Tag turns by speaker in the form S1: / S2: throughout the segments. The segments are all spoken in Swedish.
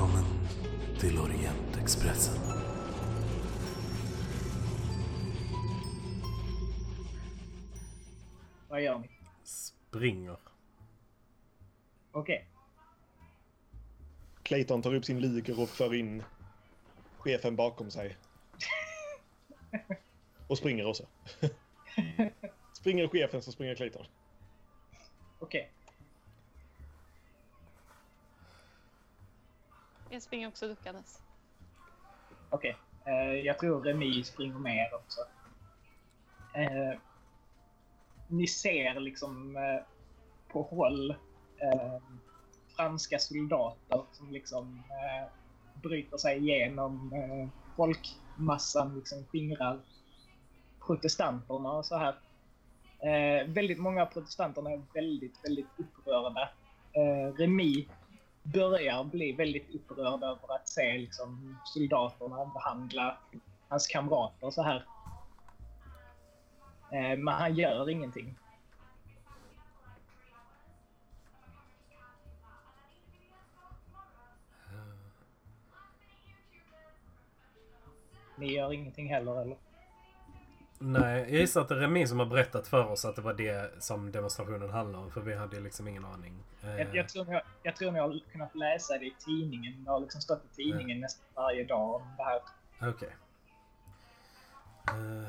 S1: Välkommen till Orientexpressen.
S2: Vad gör ni?
S3: Springer.
S2: Okej.
S4: Clayton tar upp sin luger och för in chefen bakom sig. Och springer också. springer chefen så springer Clayton.
S2: Okej.
S5: Jag springer också duckandes.
S2: Okej. Eh, jag tror Remi springer med också. Eh, ni ser liksom eh, på håll eh, franska soldater som liksom eh, bryter sig igenom eh, folkmassan, liksom skingrar protestanterna och så här. Eh, väldigt många av protestanterna är väldigt, väldigt upprörda. Eh, Remi börjar bli väldigt upprörd över att se liksom, soldaterna behandla hans kamrater så här. Eh, men han gör ingenting. Ni gör ingenting heller eller?
S3: Nej, jag gissar att det är Remi som har berättat för oss att det var det som demonstrationen handlade om. För vi hade liksom ingen aning. Eh,
S2: Jag, jag, tror ni har, jag tror ni har kunnat läsa det i tidningen. Det har liksom stått i tidningen nästan varje dag om det här.
S3: Okej. Eh,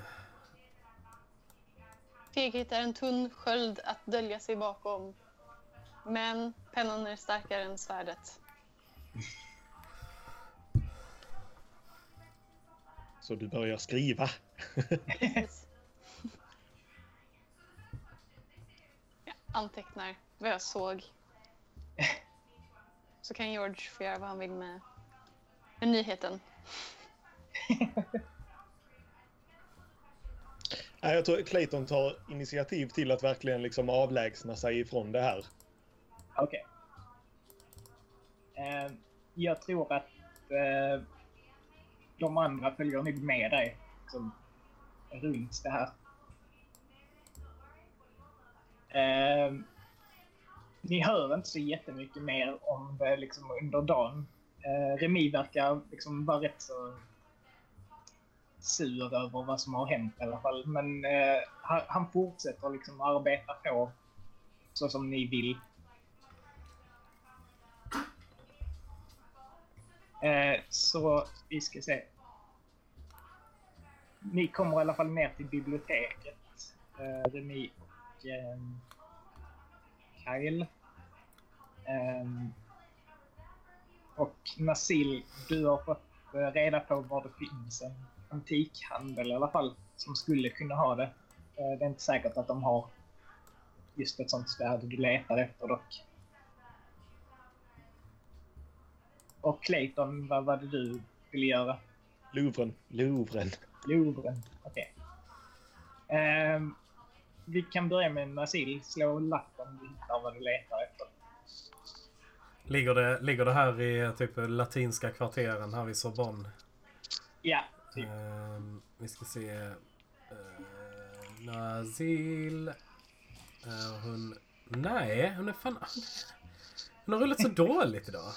S5: Feg hittar en tunn sköld att dölja sig bakom. Men pennan är starkare än svärdet.
S4: Så du börjar skriva.
S5: Jag antecknar vad jag såg. Så kan George få göra vad han vill med, med nyheten.
S4: Nej, jag tror Clayton tar initiativ till att verkligen liksom avlägsna sig ifrån det här.
S2: Okej. Eh, jag tror att eh, de andra följer nog med dig liksom, runt det här. Eh, ni hör inte så jättemycket mer om det liksom, under dagen. Eh, Remi verkar liksom vara rätt så sur över vad som har hänt i alla fall. Men eh, han, fortsätter liksom arbeta på så som ni vill. Eh, så vi ska se. Ni kommer i alla fall ner till biblioteket. Eh, ni och eh, Kyle. Eh, och Nasil, du har fått eh, reda på var det finns en antikhandel i alla fall som skulle kunna ha det. Eh, det är inte säkert att de har just ett sånt svärd du letar efter dock. Och Clayton, vad var det du ville göra?
S4: Louvren. Louvren.
S2: Louvren, okej. Ehm, vi kan börja med Nasil. Slå lapp om du hittar vad du letar efter.
S3: ligger, det, ligger det här i typ latinska kvarteren här vid Sorbonne?
S2: Ja, typ.
S3: Ehm, vi ska se. Uh, Nazil. Eh, hon... Nej, hon är fan... Hon har rullat så dåligt idag.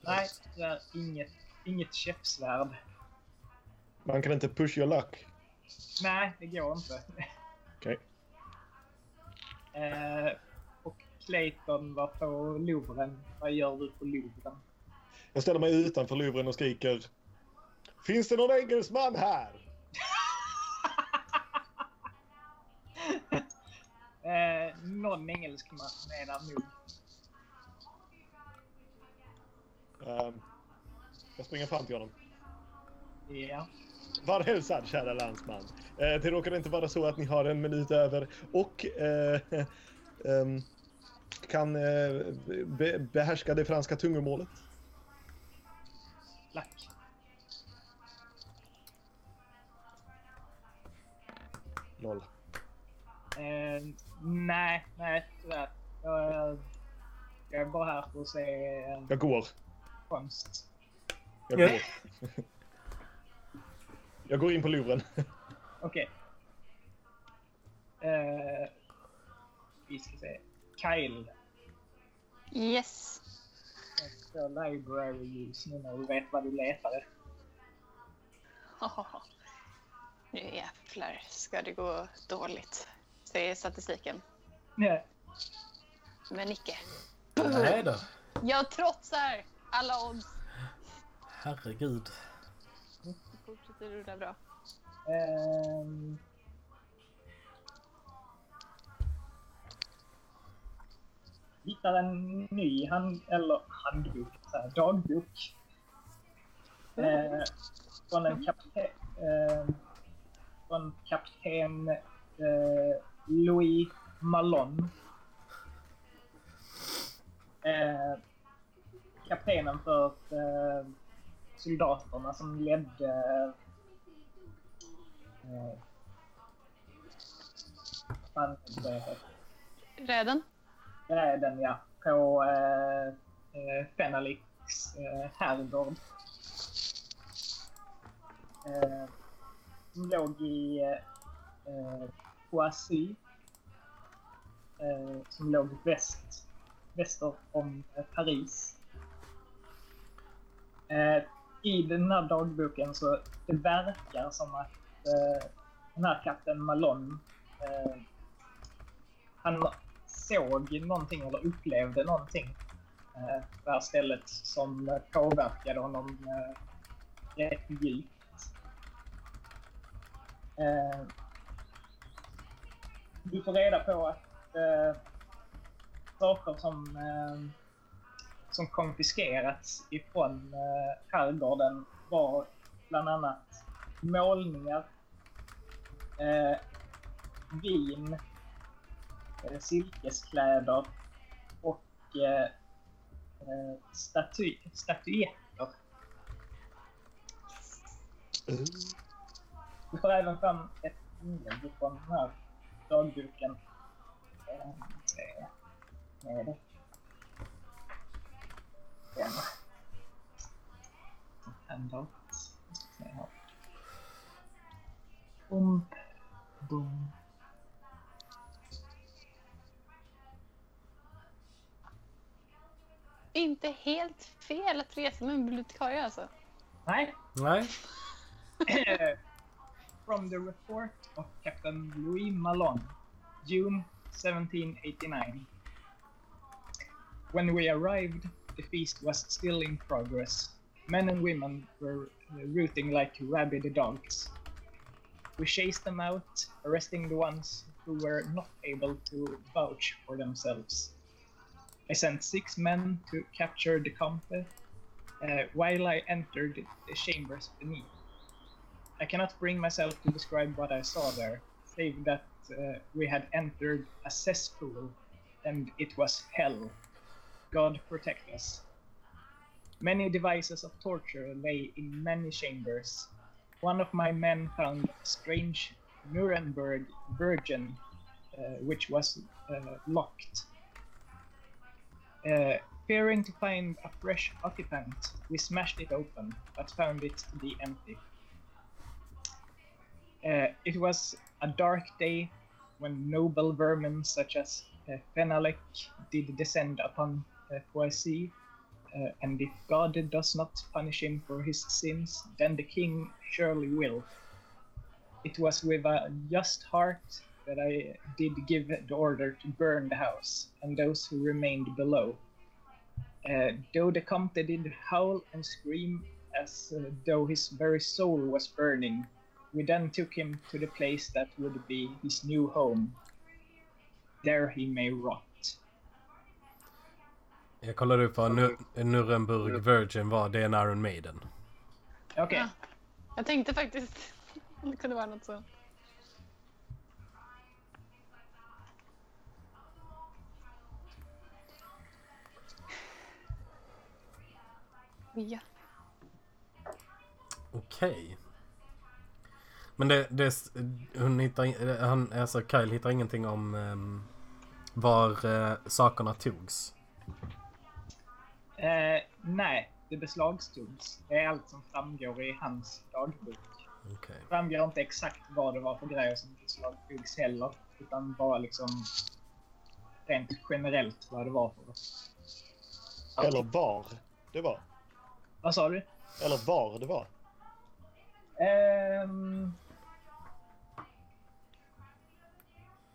S2: Nej, tyvärr inget, inget käppsvärd.
S4: Man kan inte push your luck.
S2: Nej, det går inte.
S4: Okej.
S2: Eh, och Clayton var på Louvren. Vad gör du på Louvren?
S4: Jag ställer mig utanför Louvren och skriker. Finns det någon engelsman här?
S2: Eh, någon engelskman är där nog.
S4: Ehm, jag springer fram till honom.
S2: Ja.
S4: Var hälsad kära landsman. Eh, det råkar inte vara så att ni har en minut över och eh, ehm, kan eh, be behärska det franska tungomålet.
S2: Lack.
S4: Noll.
S2: Eh, nej, nej tyvärr. Jag, jag är bara här för att se eh,
S4: Jag går.
S2: konst.
S4: Jag
S3: Ja.
S4: går. jag går in på luren.
S2: Okej. Eh, vi ska se. Kyle.
S5: Yes.
S2: Kör library use nu när du vet vad du letar efter.
S5: Nu jävlar ska det gå dåligt, säger statistiken.
S2: Ja.
S5: Men icke.
S3: Nej då.
S5: Jag trotsar alla odds.
S3: Herregud.
S5: Det fortsätter rulla bra.
S2: Ehm. Hittar en ny hand, eller handbok, så här, dagbok. Eh, från en kapten, eh, från kapten eh, Louis Malone. Eh, kaptenen för eh, soldaterna som ledde
S5: Räden?
S2: Räden, ja. På eh, eh, Fenalix eh, herrgård. Eh, som låg i eh, Poissy. Eh, som låg väst, väster om eh, Paris. Eh, I den här dagboken så det verkar som att eh, den här kapten Malone eh, han såg någonting eller upplevde någonting eh, på det här stället som påverkade honom eh, rätt djupt. Eh, du får reda på att eh, saker som, eh, som konfiskerats ifrån eh, herrgården var bland annat målningar, eh, vin, eh, silkeskläder och eh, staty statyetter. Mm. Du får även fram ett inlägg från den här dagboken. Eh, se. Vad är det? Den. Handout. Jag ska se här. Bom, bom.
S5: Inte helt fel att resa med en bibliotekarie alltså.
S2: Nej.
S3: Nej.
S2: From the report of Captain Louis Malone, June 1789. When we arrived, the feast was still in progress. Men and women were rooting like rabid dogs. We chased them out, arresting the ones who were not able to vouch for themselves. I sent six men to capture the Comte uh, while I entered the chambers beneath. I cannot bring myself to describe what I saw there, save that uh, we had entered a cesspool and it was hell. God protect us. Many devices of torture lay in many chambers. One of my men found a strange Nuremberg virgin, uh, which was uh, locked. Uh, fearing to find a fresh occupant, we smashed it open, but found it to be empty. Uh, it was a dark day when noble vermin such as uh, did descend upon uh, Poissy, uh, and if God does not punish him for his sins, then the king surely will. It was with a just heart that I did give the order to burn the house, and those who remained below. Uh, though the Comte did howl and scream as uh, though his very soul was burning, we then took him to the place that would be his new home. There he may rot.
S3: Jag kollade upp vad Nu- Nuremberg Virgin var. Det är en Iron Maiden.
S2: Okej,
S5: Ja. Jag tänkte faktiskt det kunde vara något sånt. Ja.
S3: Okej. Men det, det, hon hittar, han, alltså Kyle hittar ingenting om um, var uh, sakerna togs.
S2: Eh, nej, det beslagtogs. Det är allt som framgår i hans dagbok.
S3: Okej.
S2: Det framgår inte exakt vad det var för grejer som beslagtogs heller, utan bara liksom rent generellt vad det var för.
S4: Eller var det var.
S2: Vad sa du?
S4: Eller var det var.
S2: Ehm...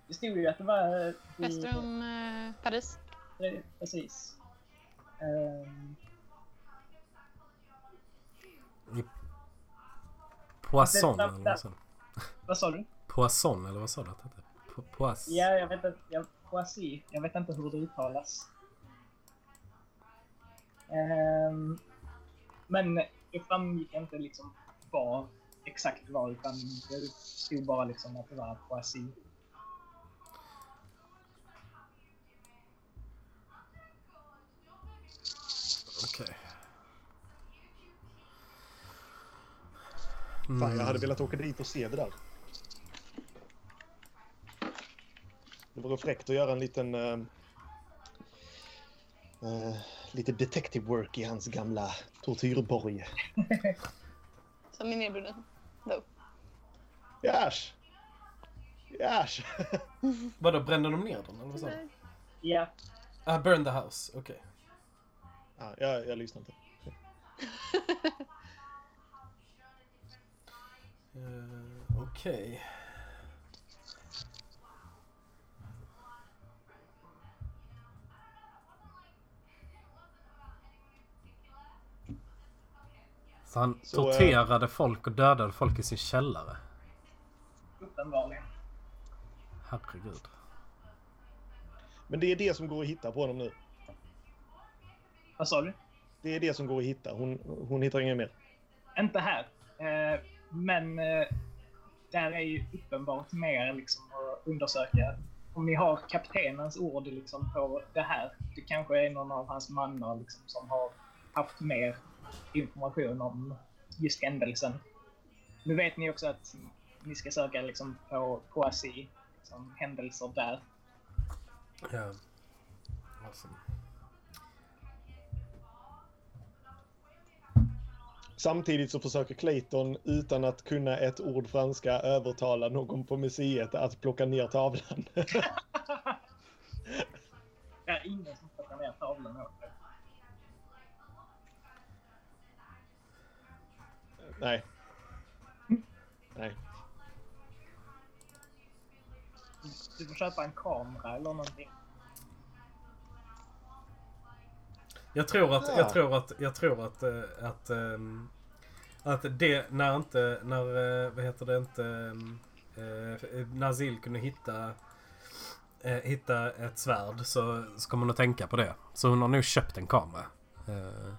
S2: Det stod ju att det var... eh,
S5: Väster om eh, Paris.
S2: Pre- Precis. Ehm,
S3: Poisson
S2: Det-
S3: eller vad sa du?
S2: vad sa du?
S3: Poisson eller vad sa du att det hette? Po- Pois...
S2: Ja, jag vet inte. Jag, Poissy. Jag vet inte hur det uttalas. Ehm, men det framgick inte liksom vad exakt var utan det stod bara liksom att det var Poissy.
S4: Fan, jag hade
S3: Mm.
S4: velat åka dit och se det där. Det vore fräckt att göra en liten... eh, eh, lite detective work i hans gamla tortyrborg.
S5: Som i nedbrunnen. Då.
S4: Järs! Järs!
S3: Vadå, brände de ner den eller vad sa du?
S2: Ja,
S3: Ah, burn the house, okej.
S4: ah, jag, jag lyssnar inte.
S3: Eh, Okej. Så han
S4: Så,
S3: torterade folk och dödade folk i sin källare?
S2: uppenbarligen.
S3: Herregud.
S4: Men det är det som går att hitta på honom nu.
S2: Vad sa du?
S4: Det är det som går att hitta. Hon, hon hittar inget mer.
S2: Inte här. Eh, men eh, där är ju uppenbart mer liksom att undersöka. Om ni har kaptenens ord liksom på det här. Det kanske är någon av hans mannar liksom som har haft mer information om just händelsen. Nu vet ni också att ni ska söka liksom på Poissy, liksom händelser där.
S3: Ja. Awesome.
S4: Samtidigt så försöker Clayton utan att kunna ett ord franska övertala någon på museet att plocka ner tavlan.
S2: Det är ingen som plockar ner tavlan åt.
S4: Nej. Nej.
S2: Du får köpa en kamera eller någonting.
S3: Jag tror att,
S4: Ja.
S3: jag tror att, jag tror att, eh, att, ehm, att det, när inte, när, eh, vad heter det inte, ehm, eh, Nazil kunde hitta, eh, hitta ett svärd så ska man nog tänka på det. Så hon har nog köpt en kamera. Eh,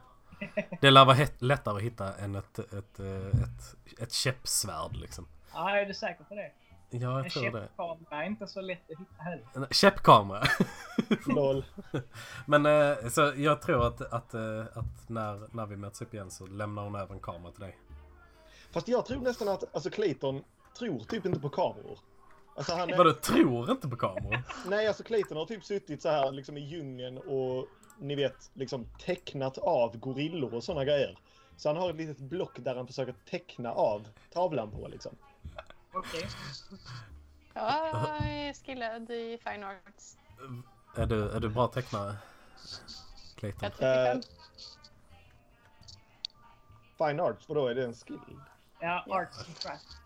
S3: Det lär vara lättare att hitta än ett, ett, eh, ett, ett käppsvärd liksom.
S2: Ja, är du säker på det?
S3: Ja,
S2: En
S3: jag tror det.
S2: käppkamera är inte så lätt att hitta heller.
S3: En käppkamera.
S4: Lol.
S3: Men eh, så jag tror att, att, eh, att när, när vi möts upp igen så lämnar hon över en kamera till dig.
S4: Fast jag tror nästan att alltså Clayton tror typ inte på kameror. Alltså han är...
S3: Vadå, tror inte på kameror?
S4: Nej, alltså Clayton har typ suttit så här liksom i djungeln och ni vet liksom tecknat av gorillor och sådana grejer. Så han har ett litet block där han försöker teckna av tavlan på liksom.
S2: Okej.
S5: Jag är skillad i fine arts.
S3: Är du, är du bra tecknare? Clayton?
S5: Jag 35.
S4: Eh, Fine arts, vadå är det en skill?
S2: Ja, arts and crafts.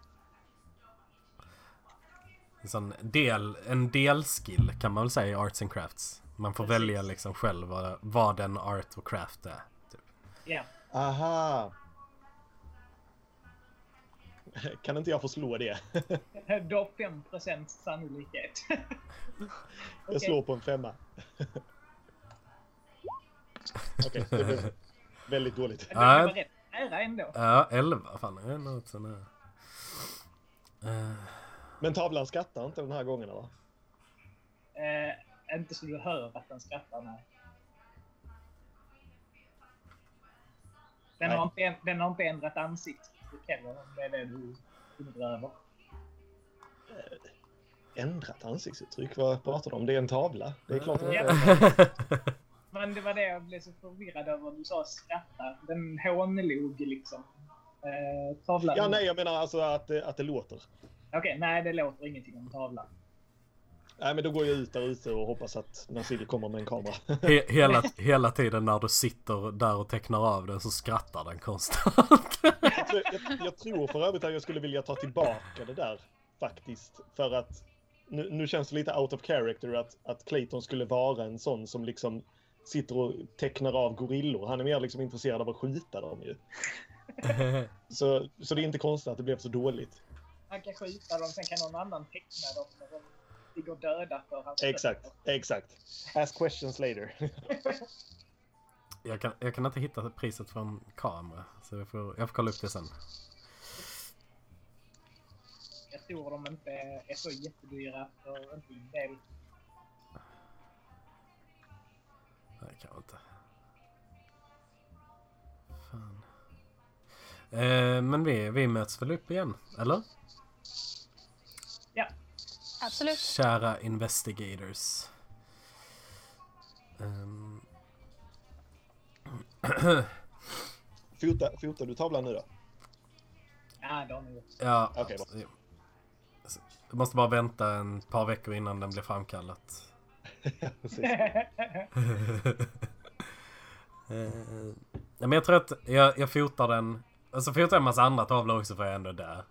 S3: En sån del, en delskill kan man väl säga i Arts and Crafts. Man får
S2: Precis.
S3: välja liksom själv vad, vad en art och craft är. Typ.
S2: Ja.
S4: Aha! Kan inte jag få slå det?
S2: Du har 5% sannolikhet.
S4: Jag slår på en femma. Okej, det blev väldigt dåligt.
S2: Det var rätt nära ändå.
S3: Ja, 11 fan. Det är något sån här. Eh,
S4: Men tavlan skrattar inte den här gången eller?
S2: Eh, inte så du hör att den skrattar, nej. Den,
S4: Nej.
S2: Har, inte, den har inte ändrat ansiktsuttryck heller, om det är det du undrar över.
S4: Ändrat ansiktsuttryck? Vad pratar du om? Det är en tavla. Det är klart den
S2: Ja. Men det var det jag blev så förvirrad över. Du sa skratta. Den hånlog liksom. Eh, tavlan.
S4: Ja, nej, jag menar alltså att, det- att det låter.
S2: Okej, nej det låter ingenting om tavlan.
S4: Nej, men då går jag ut där ute och hoppas att Nasil kommer med en kamera.
S3: He hela, hela tiden när du sitter där och tecknar av den så skrattar den konstant.
S4: jag, jag, jag tror för övrigt att jag skulle vilja ta tillbaka det där faktiskt. För att nu, nu känns det lite out of character att, att Clayton skulle vara en sån som liksom sitter och tecknar av gorillor. Han är mer liksom intresserad av att skjuta dem ju. Så, så det är inte konstigt att det blev så dåligt.
S2: Han kan skjuta dem, sen kan någon annan teckna dem ligger döda för hans
S4: Exakt,
S2: fötter.
S4: exakt. Ask questions later.
S3: jag, kan, jag kan inte hitta priset för en kamera. Så jag får, jag får kolla upp det sen.
S2: Jag tror de inte är så jättedyra för en fin del.
S3: Nej, kanske inte. Fan. Eh, men vi, vi möts väl upp igen, eller?
S5: Absolut.
S3: Kära investigators. Ehm,
S4: Fota, fotar du tavlan nu då?
S2: Ja, de är
S3: ja, jo. Alltså, Jag måste bara vänta en par veckor innan den blir framkallat.
S4: Precis.
S3: Eh, ja, men jag tror att jag, jag fotar den. Och så fotar jag en massa andra tavlor också för jag är ändå där.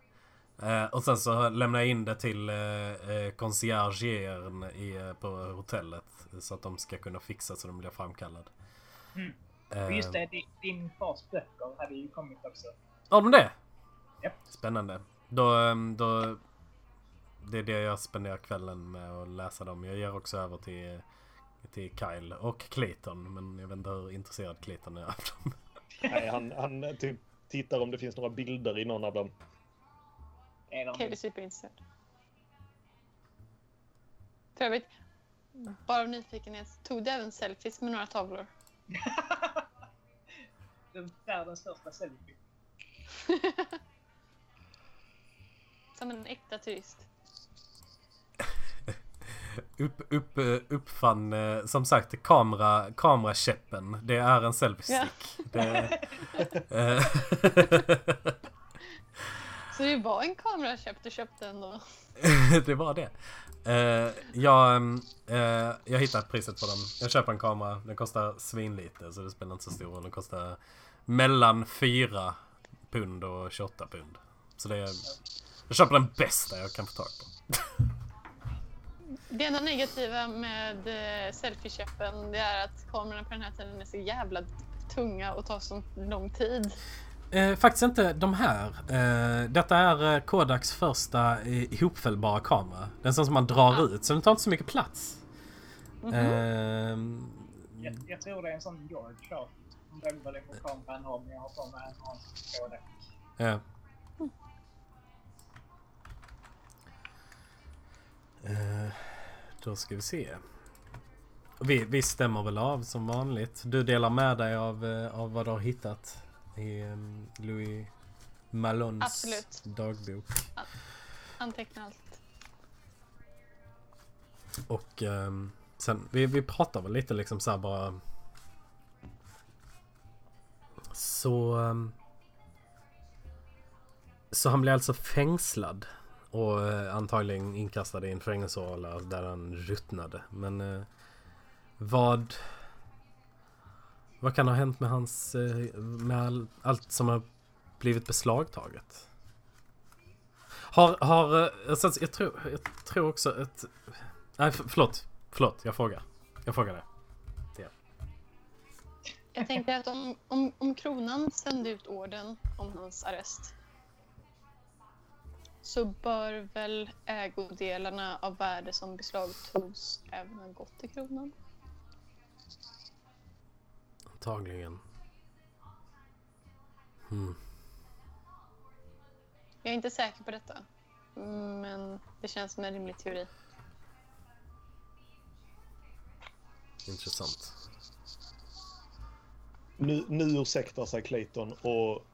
S3: Eh, och sen så lämnar jag in det till eh, eh, conciergen i, eh, på hotellet. Så att de ska kunna fixa så de blir framkallad.
S2: Mm.
S3: Eh,
S2: Och just det, di- din fars böcker hade ju kommit också.
S3: Har de det?
S2: Japp.
S3: Spännande. Då, ehm, då... Det är det jag spenderar kvällen med att läsa dem. Jag ger också över till, till Kyle och Clayton. Men jag vet inte hur intresserad Clayton är av dem.
S4: Nej, han, han typ tittar om det finns några bilder i någon av dem.
S5: Okej, det är. För övrigt, bara av nyfikenhet, tog du även selfies med några tavlor?
S2: Den världens största selfie.
S5: Som en äkta turist.
S3: Upp, upp, uppfann, eh, som sagt, kamera, kamerakäppen. Det är en selfie-stick. Det, eh,
S5: Så det var en kameraköp du köpte ändå?
S3: det var det. Eh, jag, eh, jag hittade priset på den. Jag köper en kamera. Den kostar svinlite så det spelar inte så stor roll. Den kostar mellan 4 pund och 28 pund. Så det är... Jag köper den bästa jag kan få tag på.
S5: Det enda negativa med eh, selfieköpen det är att kamerorna på den här tiden är så jävla tunga och tar så lång tid.
S3: Eh, faktiskt inte de här. Eh, detta är eh, Kodaks första eh, ihopfällbara kamera. Den som man drar
S5: Ah.
S3: ut så den tar inte så mycket plats.
S5: Mhm.
S3: Ehm,
S2: Jag, jag tror det är en sån George shot. Om det var det på kameran har, men jag har på mig en Kodak.
S3: Ja. Eh, då ska vi se. Vi, vi stämmer väl av som vanligt. Du delar med dig av, eh, av vad du har hittat i um, Louis Malons
S5: Absolut.
S3: dagbok.
S5: Anteckna allt.
S3: Och ehm, sen, vi, vi pratar väl lite liksom så bara. Så... ehm, så han blir alltså fängslad. Och eh, antagligen inkastad i en fängelsehåla där han ruttnade. Men eh, vad... Vad kan ha hänt med hans... Eh, med all, allt som har blivit beslagtaget? Har... har eh, alltså, jag, tror, jag tror också att... Nej, förlåt. Förlåt, jag frågar. Jag frågar det.
S5: Jag tänker att om, om, om kronan sände ut orden om hans arrest så bör väl ägodelarna av värde som beslagtogs även ha gått till kronan?
S3: Antagligen. Hmm.
S5: Jag är inte säker på detta. Men det känns som en rimlig teori.
S3: Intressant.
S4: Nu, nu ursäktar sig Clayton och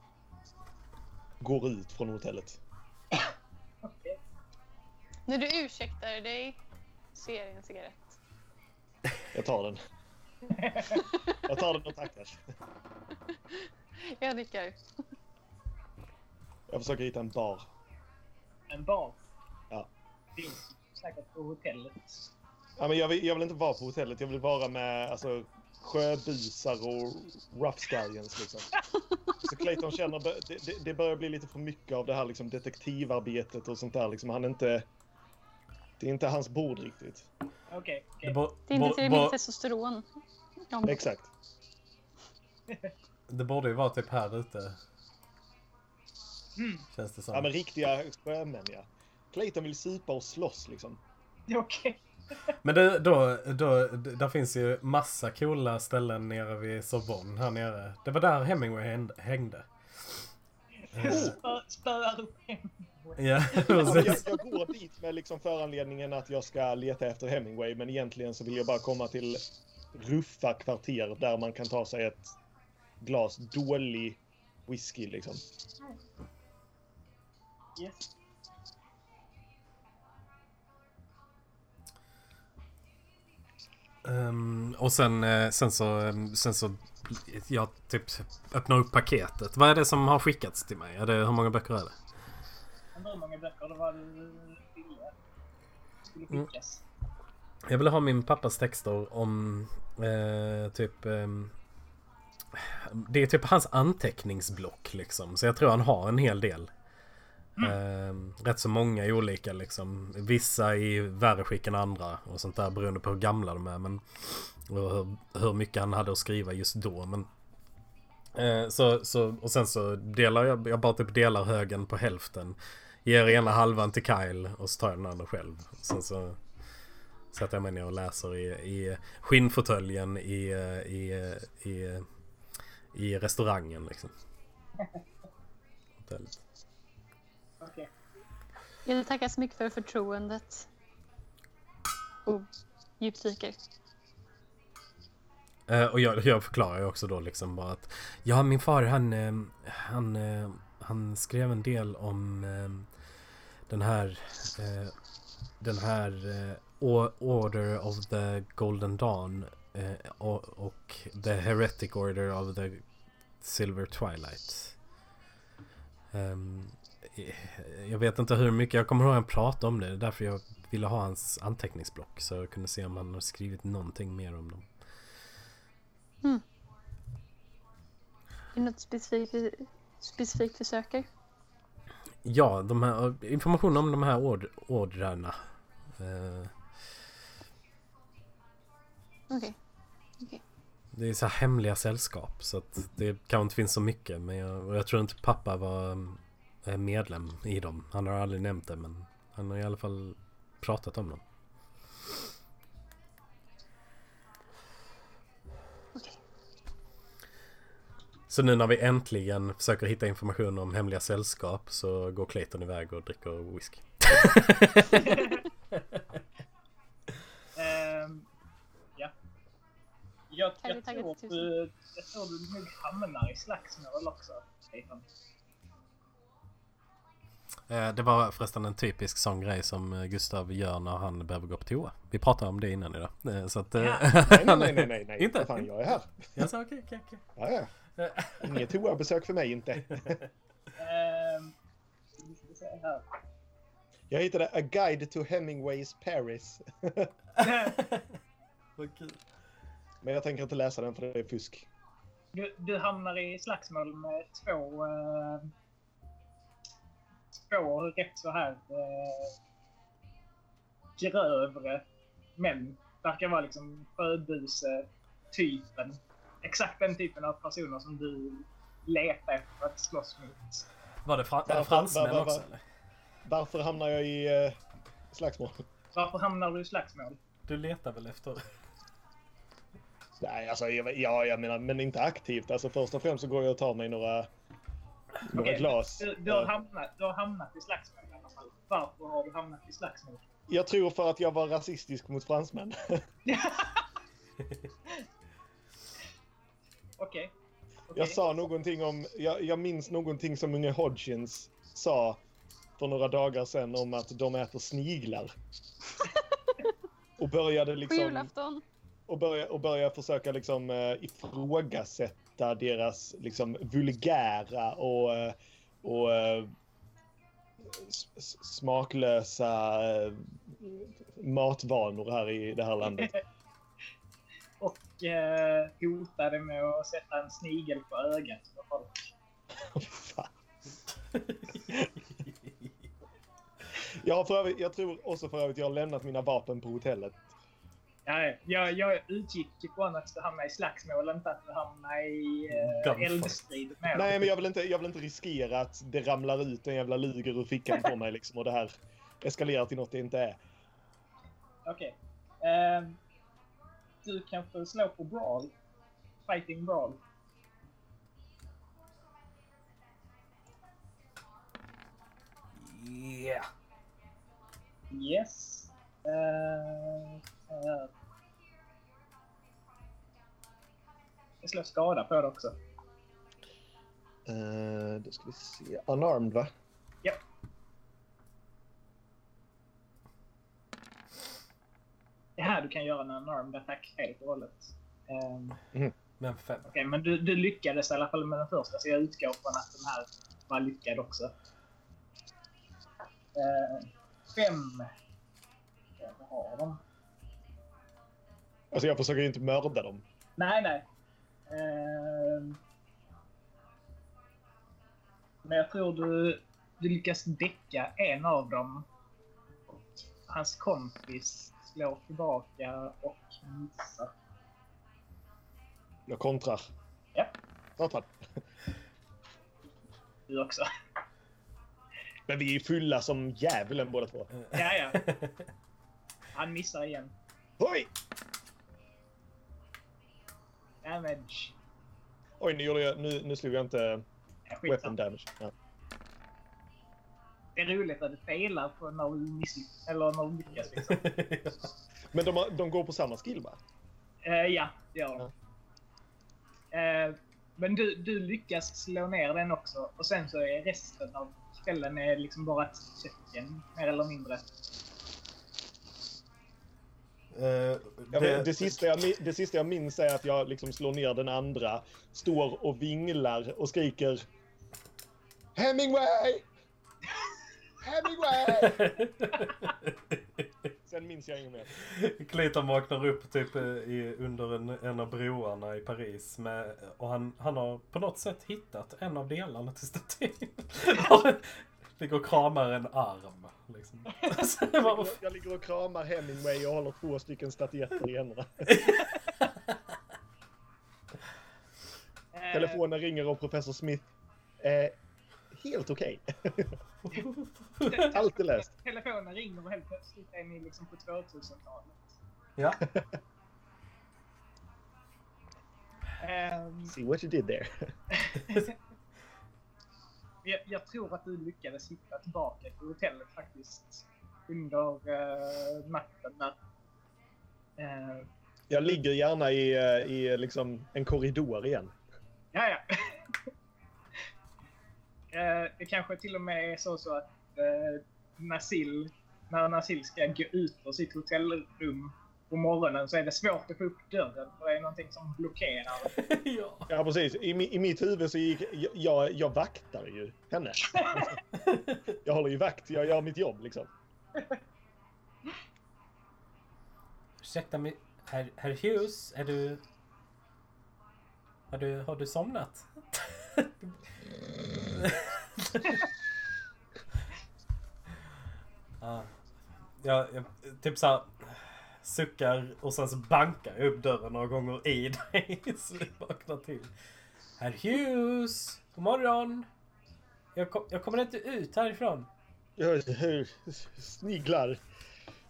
S4: går ut från hotellet.
S2: Okej.
S5: När du ursäktar dig så ger jag en cigarett.
S4: Jag tar den. Jag tar den och tackar.
S5: Jag nickar.
S4: Jag försöker hitta en bar.
S2: En bar.
S4: Ja.
S2: Finns säkert på hotellet.
S4: Ja, men jag, vill, jag vill inte vara på hotellet. Jag vill vara med alltså, sjöbusar och rough scallions liksom. Så Clayton känner det, det, det börjar bli lite för mycket av det här liksom, detektivarbetet och sånt där. Liksom. Han är inte... Det är inte hans bord riktigt.
S2: Okej,
S3: Det,
S2: okej.
S3: bo,
S5: Det är inte tillräckligt
S3: bo,
S5: testosteron.
S4: Exakt.
S3: det borde ju vara typ här ute.
S2: Mm.
S3: Känns det som.
S4: Ja, men riktiga sjömän ja. Clayton vill supa och slåss liksom.
S2: Okej.
S3: Men det, då, då, där finns ju massa coola ställen nere vid Sorbonne här nere. Det var där Hemingway häng- hängde. Eh,
S2: Spö- Spöar upp hem.
S3: Ja,
S4: jag,
S3: precis.
S4: jag går dit med liksom föranledningen att jag ska leta efter Hemingway, men egentligen så vill jag bara komma till ruffa kvarter där man kan ta sig ett glas dålig whisky liksom.
S2: Yes.
S3: Ehm, och sen, eh, sen så, ehm, sen så, jag typ öppnar upp paketet. Vad är det som har skickats till mig? Är det, hur många böcker är det?
S2: Undrar hur många böcker det var du ville skulle
S3: Mm.
S2: skickas.
S3: Jag vill ha min pappas texter om eh, typ... ehm, det är typ hans anteckningsblock liksom. Så jag tror han har en hel del. Ehm, rätt så många olika liksom. Vissa i värre skick än andra och sånt där beroende på hur gamla de är. Men, och hur, hur mycket han hade att skriva just då. Men, eh, så, så, och sen så delar jag, jag bara typ delar högen på hälften. Ger ena halvan till Kyle och så tar jag den andra själv. Sen så sätter jag mig ner och läser i, i skinnfåtöljen i, eh, i, i, i restaurangen liksom. Hotellet.
S5: Jag vill tacka så mycket för förtroendet. Och djupdyker.
S3: Eh, och jag, jag förklarar ju också då liksom bara att Ja min far han, eh, han, eh, han skrev en del om eh, den här eh, Den här eh, Order of the Golden Dawn eh, och, The Heretic Order of the Silver Twilight. Ehm, eh, jag vet inte hur mycket, jag kommer ihåg att han pratade om det. Det är därför jag ville ha hans anteckningsblock. Så jag kunde se om han har skrivit någonting mer om dem.
S5: Är det något specifikt, specifikt du söker?
S3: Ja, de här, information om de här ord, ordrarna. Eh,
S5: Okej.
S3: det är så här hemliga sällskap så att det kanske inte finns så mycket. Men jag, jag tror inte pappa var eh, medlem i dem. Han har aldrig nämnt det men han har i alla fall pratat om dem.
S5: Okej.
S3: Så nu när vi äntligen försöker hitta information om hemliga sällskap så går Clayton iväg och dricker whisky.
S2: Ehm, ja. Jag,
S5: Kan vi
S2: jag, tror du, jag tror du nog hamnar i slagsmål också, Stefan.
S3: Eh, Det var förresten en typisk sån grej som eh, Gustav gör när han behöver gå på toa. Vi pratade om det innan idag. Eh, Så att... eh,
S2: Ja.
S4: Nej, nej, nej, nej, nej.
S3: Inte?
S4: Fan, jag är här.
S3: Jag sa okej, okej, okej.
S4: Ja, ja. Inget toabesök för mig inte.
S2: Ehm.
S4: Jag hittade A Guide to Hemingways Paris.
S3: Vad kul.
S4: Men jag tänker inte läsa den för det är fusk.
S2: Du, du hamnar i slagsmål med två... Uh, två rätt så här... Uh, grövre män. Verkar vara liksom sjöbuse-typen. Exakt den typen av personer som du letar efter att slåss mot.
S3: Var det fra-
S4: Va-
S3: fransmän
S4: va- va-
S3: också
S4: va-
S3: eller?
S4: Varför hamnar jag i uh, slagsmål?
S2: Varför hamnar du i slagsmål?
S3: Du letar väl efter...
S4: Nej, alltså jag, ja, jag menar, men inte aktivt. Alltså först och främst så går jag och tar mig några, några
S2: Okej,
S4: glas.
S2: Du, du, har
S4: Eh,
S2: hamnat, du har hamnat i slagsmål i alla fall. Varför har du hamnat i slagsmål?
S4: Jag tror för att jag var rasistisk mot fransmän.
S2: Okej. Okej.
S4: Jag sa någonting om, jag, jag minns någonting som unge Hodgins sa för några dagar sedan om att de äter sniglar. Och började
S5: På
S4: liksom,
S5: julafton.
S4: Och börja, och börja försöka liksom eh, ifrågasätta deras liksom vulgära och, eh, och eh, smaklösa eh, matvanor här i det här landet.
S2: och eh, hotade med att sätta en snigel på ögat på folk.
S4: Jag, för övrigt, jag tror också för övrigt jag har lämnat mina vapen på hotellet.
S2: Ja, jag, jag utgick ifrån att du hamnade i slagsmål, inte att du hamnade i eh, eldstrid med.
S4: Nej, men jag vill, inte, jag vill inte riskera att det ramlar ut en jävla luger ur fickan på mig liksom och det här eskalerar till något det inte är.
S2: Okej. Ehm, du kan få slå på brawl. Fighting brawl.
S3: Yeah.
S2: Yes. Uh, uh. Jag slår skada på det också.
S4: Uh, då ska vi se. Unarmed va?
S2: Ja. Det här du kan göra en unarmed attack helt och hållet. Ehm,
S3: Men fem.
S2: Okej, men du, du lyckades i alla fall med den första, så jag utgår från att den här var lyckad också. Eh, fem. Vad har de?
S4: Alltså jag försöker ju inte mörda dem.
S2: Nej, nej. Eh, men jag tror du, du lyckas däcka en av dem. Och hans kompis slår tillbaka och missar.
S4: Jag kontrar.
S2: Ja.
S4: Satan.
S2: Du också.
S4: Men vi är fulla som djävulen båda två.
S2: Ja, ja. Han missar igen.
S4: Oj!
S2: Damage.
S4: Oj, nu, gjorde jag, nu, nu slog jag inte
S2: Ja,
S4: weapon damage. Ja.
S2: Det är roligt att du failar på när du misslyckas. Eller när du lyckas liksom.
S4: Men de, har- de går på samma skill va?
S2: Eh, ja, det gör de. Eh, men du, du lyckas slå ner den också. Och sen så är resten av kvällen är liksom bara ett töcken, mer eller mindre.
S3: Eh,
S4: Jag vet, det, sista jag, det sista jag minns är att jag liksom slår ner den andra, står och vinglar och skriker Hemingway! Hemingway! Sen minns jag inget mer.
S3: Clayton vaknar upp typ eh, i, under en, en av broarna i Paris med, och han, han har på något sätt hittat en av delarna till statyn. Ligger och kramar en arm. Liksom. Så det var-
S4: Jag, jag ligger och kramar Hemingway och håller två stycken statyetter i händerna.
S2: Eh,
S4: Telefonen ringer och professor Smith är helt okej.
S2: te-
S4: Allt är löst.
S2: Telefonen ringer och helt plötsligt är ni liksom på 2000-talet.
S3: ja.
S2: Ehm,
S4: See what you did there.
S2: jag, jag tror att du lyckades hitta tillbaka till hotellet faktiskt. Under uh, natten. Eh,
S4: Jag ligger gärna i, eh, i liksom en korridor igen.
S2: Ja, ja. Det kanske till och med är så, så att uh, Nasil, när Nasil ska gå ut ur sitt hotellrum på morgonen så är det svårt att få upp dörren för det är någonting som blockerar.
S3: ja.
S4: Ja, precis. I, I mitt huvud så gick... Jag, jag, jag vaktar ju henne. Jag håller ju vakt. Jag gör mitt jobb liksom.
S3: Ursäkta mig, herr, herr Hughes, är du... Har du, har du somnat? ja, jag, typ såhär suckar och sen så bankar jag upp dörren några gånger i dig så du vaknar till. Herr Hughes, god morgon! Jag, kom, jag kommer inte ut härifrån.
S4: Jag sniglar.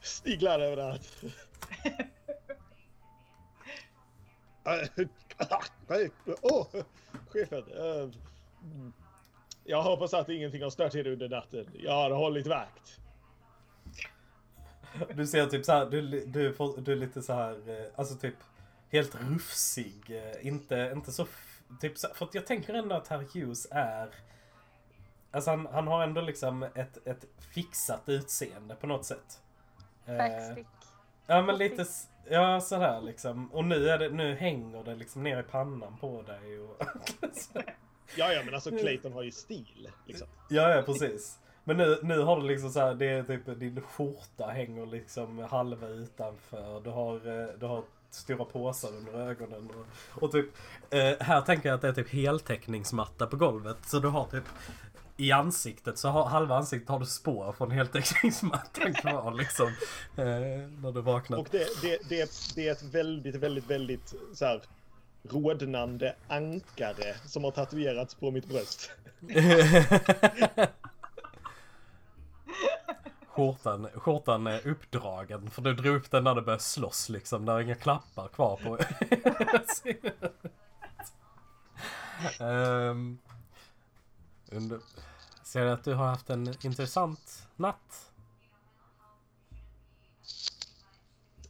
S4: Sniglar överallt. Åh, chefen. Ehm, jag hoppas att ingenting har stört er under natten. Jag har hållit vakt.
S3: Du ser typ så här, du, du, du är lite så här, eh, alltså typ helt rufsig. eh, Inte, inte så, typ så, för att jag tänker ändå att herr Hughes är, alltså han, han har ändå liksom ett, ett fixat utseende på något sätt. Eh,
S5: Backstick.
S3: Ja men lite, ja sådär liksom. Och nu, är det, nu hänger det liksom ner i pannan på dig. Och,
S4: Ja, ja, men alltså Clayton har ju stil. Liksom.
S3: ja, ja precis. Men nu, nu har du liksom så här, det är typ din skjorta hänger liksom halva utanför. Du har, eh, du har stora påsar under ögonen. Och, och typ, eh, här tänker jag att det är typ heltäckningsmatta på golvet. Så du har typ i ansiktet, så har, halva ansiktet har du spår från heltäckningsmattan kvar liksom. Eh, när du vaknar.
S4: Och det, det, det, är ett, det är ett väldigt, väldigt, väldigt så här rodnande ankare som har tatuerats på mitt bröst.
S3: skjortan, skjortan är uppdragen för du drog upp den när du började slåss liksom. Det är inga klappar kvar på. Ehm, um, under, ser att du har haft en intressant natt.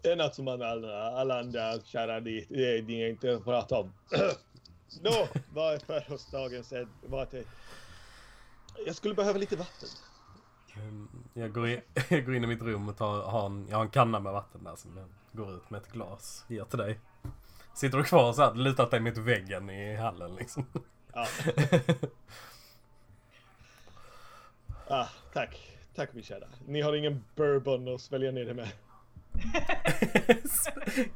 S4: En natt som alla, alla andra kära dit, det är inte att prata om. Nå, vad är födelsedagen. Jag skulle behöva lite vatten.
S3: Jag går, in, jag går in i mitt rum och tar, har en, jag har en kanna med vatten där som jag går ut med ett glas. Ger till dig. Sitter du kvar så här, lutat dig mot väggen i hallen liksom.
S4: Ja. Ah, tack. Tack min kära. Ni har ingen bourbon att svälja ner det med.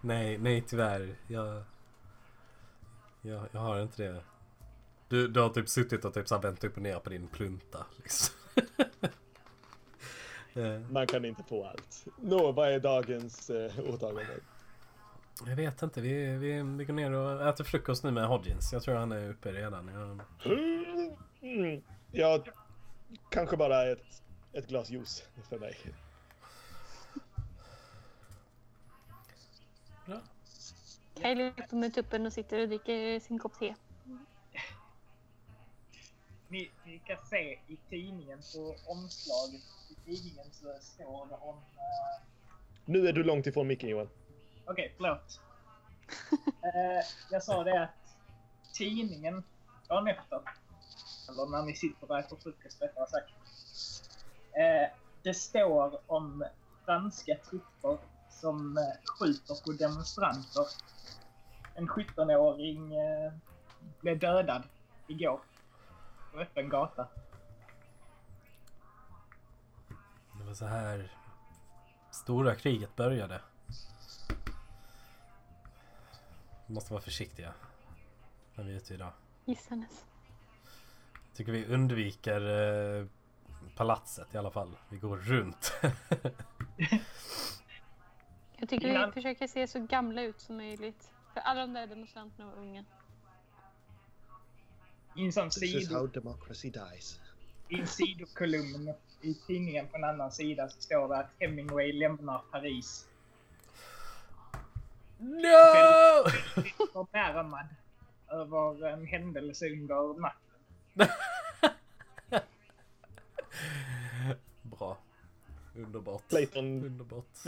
S3: nej, nej tyvärr. Jag, jag, jag har inte det. Du, du har typ suttit och typ så vänt upp och ner på din plunta. Liksom. Eh,
S4: Man kan inte få allt. Nå, vad är dagens eh, åtagande?
S3: jag vet inte, vi, vi, vi går ner och äter frukost nu med Hodgins. Jag tror han är uppe redan. Jag,
S4: Mm. Ja, kanske bara ett, ett glas juice för mig.
S5: Kylie är uppe med tuppen och sitter och dricker sin kopp te.
S2: Ni, ni kan se i tidningen, på omslaget i tidningen så står det om... eh,
S4: Nu är du långt ifrån micken Johan.
S2: Okej, förlåt. Eh, jag sa det att tidningen dagen efter, eller när ni sitter och äter frukost rättare sagt. Eh, det står om franska trupper som skjuter på demonstranter. En 17-åring eh, blev dödad igår på öppen gata.
S3: det var så här stora kriget började. Vi måste vara försiktiga när vi är ute idag.
S5: Gissanes.
S3: Tycker vi undviker eh, palatset i alla fall. Vi går runt.
S5: Jag tycker
S2: Innan-
S5: vi försöker se så gamla ut som möjligt. För alla de där demonstranterna var unga.
S2: I en sån
S4: This is
S2: sido,
S4: how democracy dies.
S2: i en sidokolumn i tidningen på en annan sida så står det att Hemingway lämnar Paris.
S3: No!
S2: Förbärmad över en händelse under natten.
S3: Bra. Underbart.
S4: Clayton
S3: Underbart.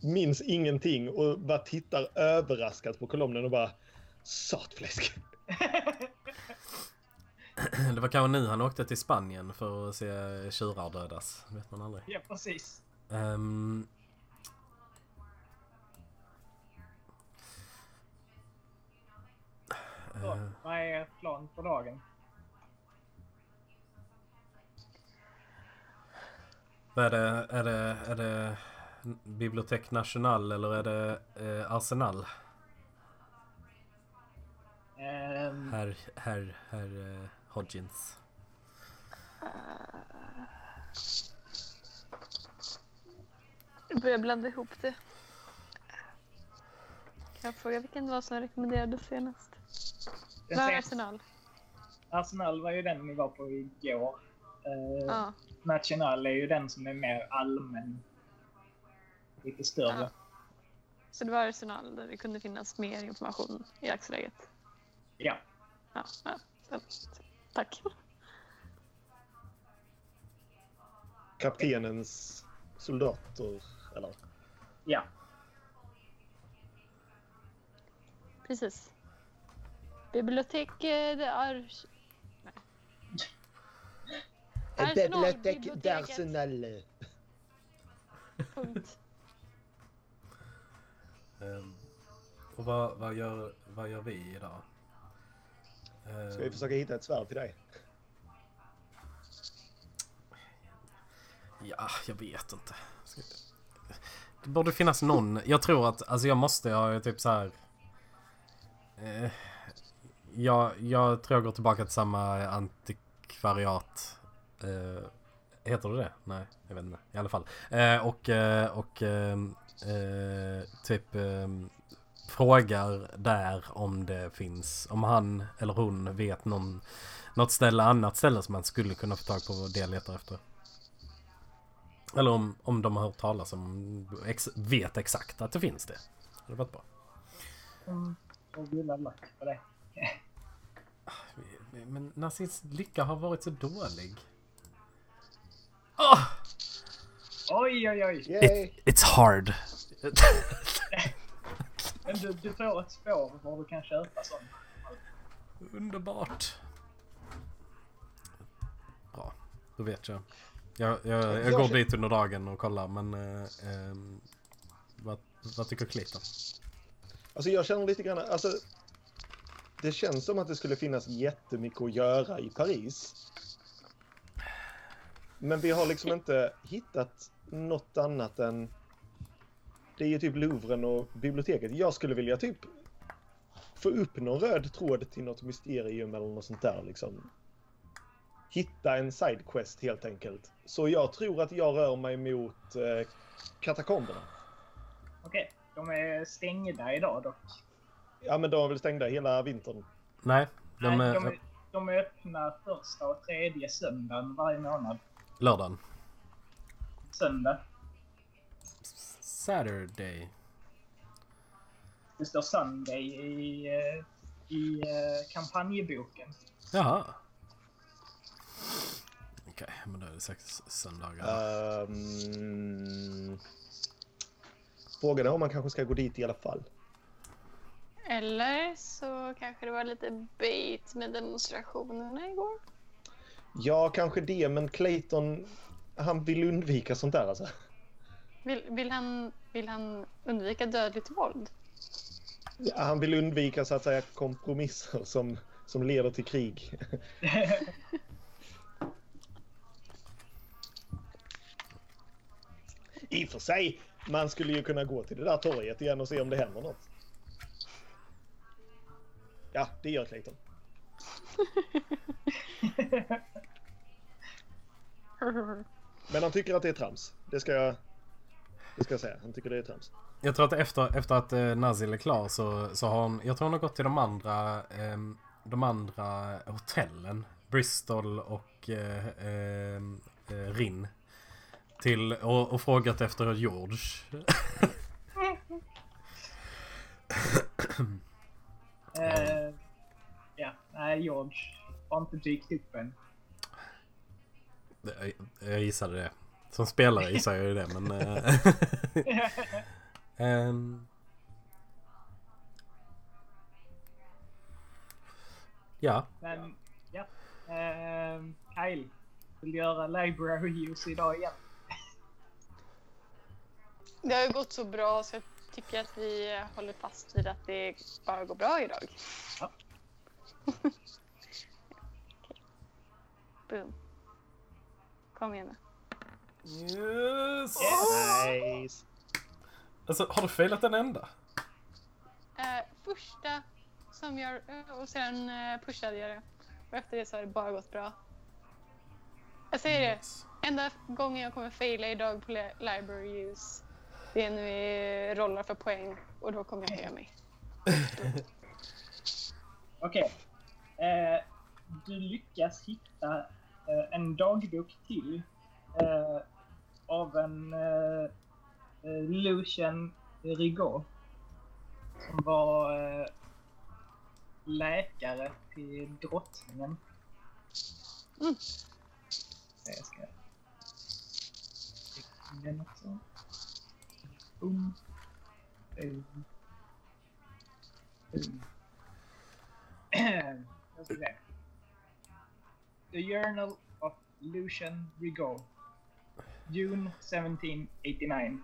S4: minns ingenting och bara tittar överraskat på kolumnen och bara Satfläsk.
S3: Det var kanske nu han åkte till Spanien för att se tjurar dödas. vet man aldrig.
S2: ja, precis.
S3: Ehm,
S2: Så,
S3: eh,
S2: vad är plan för dagen?
S3: vad är det? Är det, är det Bibliotek National eller är det eh, Arsenal? Herr, herr, herr eh, Hodgins.
S5: Jag börjar blanda ihop det. Jag frågar vilken det var som rekommenderades senast.
S2: den
S5: Var
S2: sen-
S5: Arsenal?
S2: Arsenal var ju den vi var på igår. Uh,
S5: Ja.
S2: National är ju den som är mer allmän. Lite större.
S5: Ja. Så det var Arsenal där det kunde finnas mer information i dagsläget.
S2: Ja.
S5: Ja, ja. Tack.
S4: Kaptenens soldater, eller?
S2: Ja.
S5: Precis. Bibliotek eh, det är... Nej. Arsenal, biblioteket. Punkt.
S3: Ehm, och vad, vad, gör, vad gör vi idag? Eh,
S4: Ska vi försöka hitta ett svärd till dig?
S3: Ja, jag vet inte. Det borde finnas någon. Jag tror att, alltså jag måste ha typ så här. Eh, jag, jag tror jag går tillbaka till samma antikvariat. Eh, heter det det? Nej, jag vet inte. I alla fall. Eh, och eh, och eh, typ frågar där om det finns, om han eller hon vet någon, något ställe, annat ställe som man skulle kunna få tag på det jag letar efter. Eller om, om de har hört talas om, ex, vet exakt att det finns det. Det hade varit bra.
S2: Mm, och gilla lack på det.
S3: Men Nazis lycka har varit så dålig. Åh!
S2: Oj, oj, oj.
S4: Yay!
S3: it's hard.
S2: Men du, du får ett spår var du kan köpa sånt.
S3: Underbart. Bra, då vet jag. Jag, jag, jag
S4: Jag
S3: går
S4: känner-
S3: dit under dagen och kollar men... Eh, ehm, vad, vad tycker Clayton?
S4: Alltså jag känner lite grann, alltså. Det känns som att det skulle finnas jättemycket att göra i Paris. Men vi har liksom inte hittat något annat än... Det är ju typ Louvren och biblioteket. Jag skulle vilja typ få upp någon röd tråd till något mysterium eller något sånt där liksom. Hitta en sidequest helt enkelt. Så jag tror att jag rör mig mot eh, katakomberna.
S2: Okej, de är stängda idag dock.
S4: Ja men de är väl stängda hela vintern.
S3: Nej, de
S2: Nej,
S3: är
S2: de, är, de är öppna första och tredje söndagen varje månad.
S3: lördagen.
S2: Söndag.
S3: Saturday.
S2: Det står Sunday i, eh, i eh, kampanjboken.
S3: Jaha. Okej, men då är det sex söndagar.
S4: Um, frågan är om man kanske ska gå dit i alla fall.
S5: Eller så kanske det var lite bait med demonstrationerna igår.
S4: Ja, kanske det, men Clayton, han vill undvika sånt där alltså.
S5: Vill, vill, han, vill han undvika dödligt våld?
S4: Ja, Han vill undvika så att säga kompromisser som, som leder till krig. I och för sig, man skulle ju kunna gå till det där torget igen och se om det händer något. Ja, det gör Clayton. Men han tycker att det är trams. Det ska jag, ska jag säga. Han tycker det är trams.
S3: Jag tror att efter, efter att eh, Nazil är klar så, så har hon, jag tror hon har gått till de andra, ehm, de andra hotellen. Bristol och eh, ehm, eh, Rinn. Till, och, och frågat efter George.
S2: Eh, ja, nej, George har inte dykt upp än.
S3: Jag, jag gissade det. Som spelare gissar jag ju det men... ehm, ja,
S2: Men, ja. Eh, Kyle, vill du göra library use idag igen?
S5: Det har ju gått så bra så jag tycker att vi håller fast vid att det bara går bra idag.
S2: Ja.
S5: Boom. Kom igen nu.
S3: Yes!
S4: Nice.
S3: Alltså har du failat en enda?
S5: Eh, första som jag... eh, Och sen eh, pushade jag det. Och efter det så har det bara gått bra. Jag säger det. Enda gången jag kommer faila idag på li- library use det är när vi rollar för poäng och då kommer jag höja mig.
S2: Okej. Eh, du lyckas hitta eh, en dagbok till eh, av en eh, eh, Lucien Rigaud som var eh, läkare till drottningen.
S5: Mm.
S2: Jag ska... Den också. Boom. Boom. Boom. Jag ska se. The Journal of Lucian Rigaud. June 1789.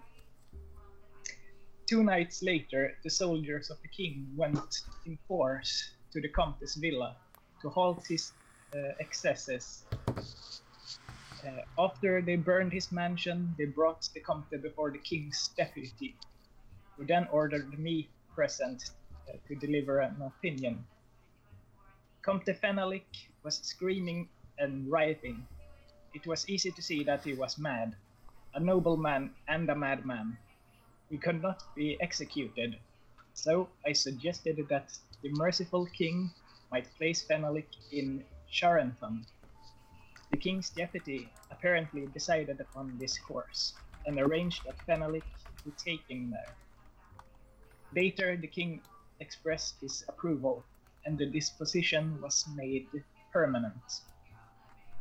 S2: Two nights later, the soldiers of the king went in force to the Comte's villa to halt his uh, excesses. Uh, after they burned his mansion, they brought the Comte before the king's deputy, who then ordered me present uh, to deliver an opinion. Comte Fenalik was screaming and rioting. It was easy to see that he was mad, a nobleman and a madman. He could not be executed, so I suggested that the merciful king might place Fenalik in Charenton. The king's deputy apparently decided upon this course and arranged that Fenalik be taken there. Later, the king expressed his approval, and the disposition was made permanent.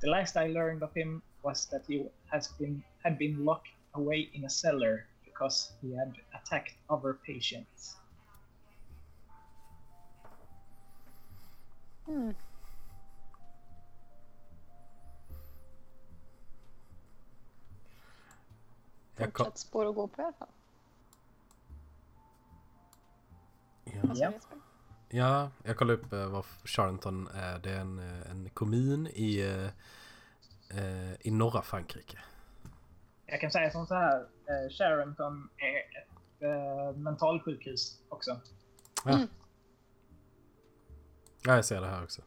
S2: The last I learned of him was that he has been had been locked away in a cellar because he had attacked other patients.
S5: Hmm.
S3: Jag kom,
S5: Fortsatt spår att gå på i alla fall.
S3: ja.
S5: Alltså,
S2: Ja.
S3: Ja, jag kollade upp eh, vad Charenton är. Det är en, eh, en kommun i, eh, i norra Frankrike.
S2: Jag kan säga som så här, eh, Charenton är ett eh, mentalsjukhus också.
S3: Ja.
S5: Mm.
S3: ja, jag ser det här också.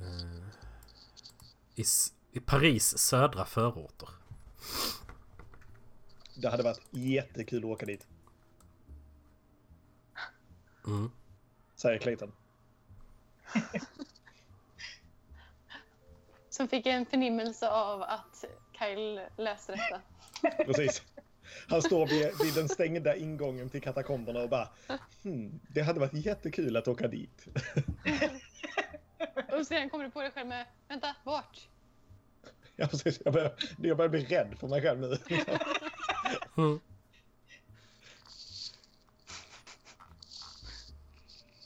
S3: Eh, i, I Paris södra förorter.
S4: Det hade varit jättekul att åka dit,
S3: Mm.
S4: säger Clayton.
S5: Som fick en förnimmelse av att Kyle läste detta.
S4: Precis. Han står vid, vid den stängda ingången till katakomberna och bara hmm, det hade varit jättekul att åka dit.
S5: Och sen kommer du på dig själv med, vänta, vart?
S4: Ja, precis. Jag börjar, jag börjar bli rädd för mig själv nu.
S3: Mm.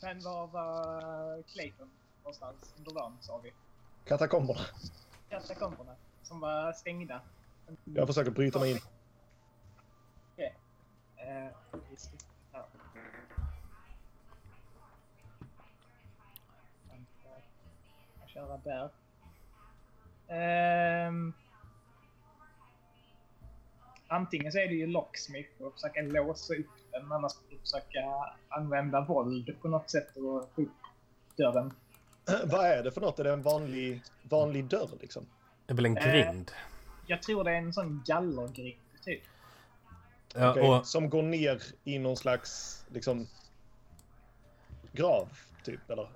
S2: Men var var Clayton någonstans under dagen sa vi?
S4: Katakomberna.
S2: Katakomberna som var stängda.
S4: Jag försöker bryta mig in.
S2: Okej. Vänta. Jag köra där. Ehm. Antingen så är det ju locksmith och försöka låsa upp den, annars försöka använda våld på något sätt och få upp dörren.
S4: Vad är det för något? Är det en vanlig, vanlig dörr liksom?
S3: Det är väl en
S2: Eh,
S3: grind?
S2: Jag tror det är en sån gallergrind, typ.
S3: Ja,
S4: Okej,
S3: och,
S4: Som går ner i någon slags liksom grav, typ, eller?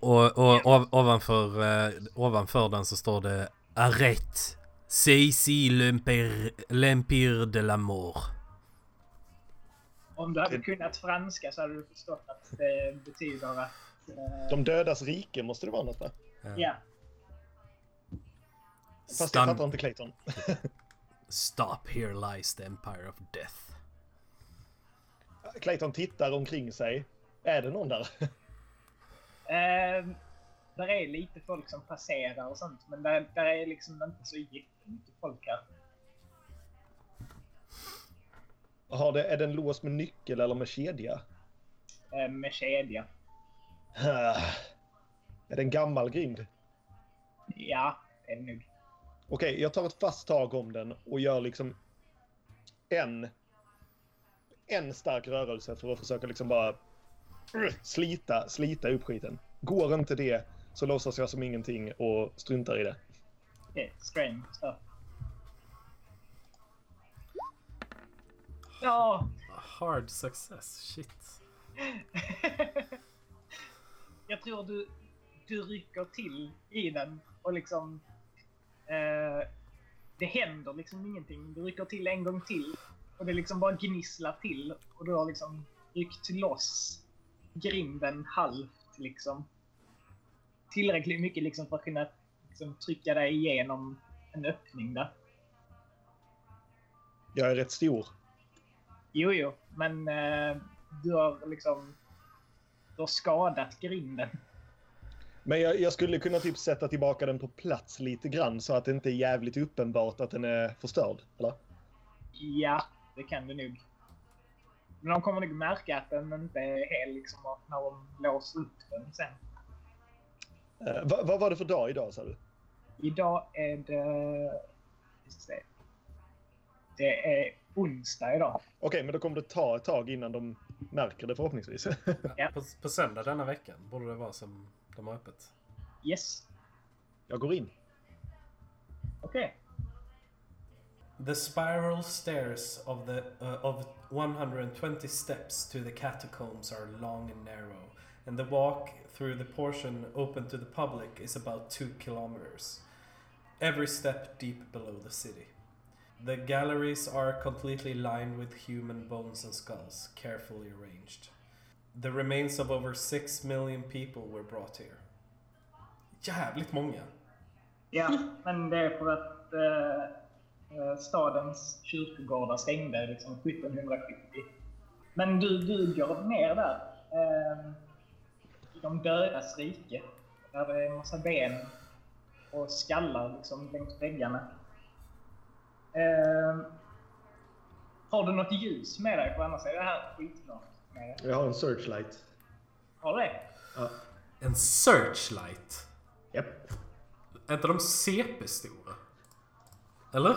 S3: och, och ov, ovanför, eh, ovanför den så står det Arrête. C'est ici l'empire de l'amour.
S2: Om du hade kunnat franska så hade du förstått att det betyder att... eh,
S4: De dödas rike måste det vara något va?
S2: Ja,
S4: Fast jag
S3: Stun,
S4: fattar inte Clayton.
S3: stop here lies the empire of death.
S4: Clayton tittar omkring sig. Är det någon där?
S2: Eh, där är lite folk som passerar och sånt, men där, där är liksom inte så jättemycket folk här.
S4: Har det, är den låst med nyckel eller med kedja?
S2: Eh, med kedja.
S4: Är det en gammal grind?
S2: Ja, det är det nog.
S4: Okej, jag tar ett fast tag om den och gör liksom en, en stark rörelse för att försöka liksom bara slita, slita upp skiten. Går inte det så låtsas jag som ingenting och struntar i det.
S2: Okej, strain. Så. Ja,
S3: Hard success, shit.
S2: jag tror du, du rycker till i den och liksom... Eh, det händer liksom ingenting. Du rycker till en gång till och det liksom bara gnisslar till och du har liksom ryckt loss grinden halvt liksom. Tillräckligt mycket liksom för att kunna liksom, trycka dig igenom en öppning där.
S4: Jag är rätt stor.
S2: Jo, jo, men eh, du har liksom... Du har skadat grinden.
S4: Men jag, jag skulle kunna typ sätta tillbaka den på plats lite grann så att det inte är jävligt uppenbart att den är förstörd. Eller?
S2: Ja, det kan du nog. Men de kommer nog märka att den inte är hel liksom när de låser upp den sen.
S4: Eh, vad, vad var det för dag idag sa du?
S2: Idag är det... Det är onsdag idag.
S4: Okej, men då kommer det ta ett tag innan de märker det förhoppningsvis.
S2: Ja.
S3: På, på söndag denna veckan borde det vara som de har öppet.
S2: Yes.
S4: Jag går in.
S2: Okej.
S3: The spiral stairs of the uh, of 120 steps to the catacombs are long and narrow, and the walk through the portion open to the public is about two kilometers. Every step deep below the city. The galleries are completely lined with human bones and skulls, carefully arranged. The remains of over six million people were brought here. Jävligt många.
S2: Ja, men det är för att eh, eh stadens kyrkogårdar stängde liksom 1770. Men du, du går ner där. Eh, de dödas rike. Där det är en massa ben och skallar liksom längs väggarna. Eh, har du något ljus med dig? För annars är det här skitmörkt.
S4: Jag har en searchlight.
S2: Har du det?
S4: Ja.
S3: En searchlight.
S4: Japp.
S3: Är inte de CP-stora? Eller?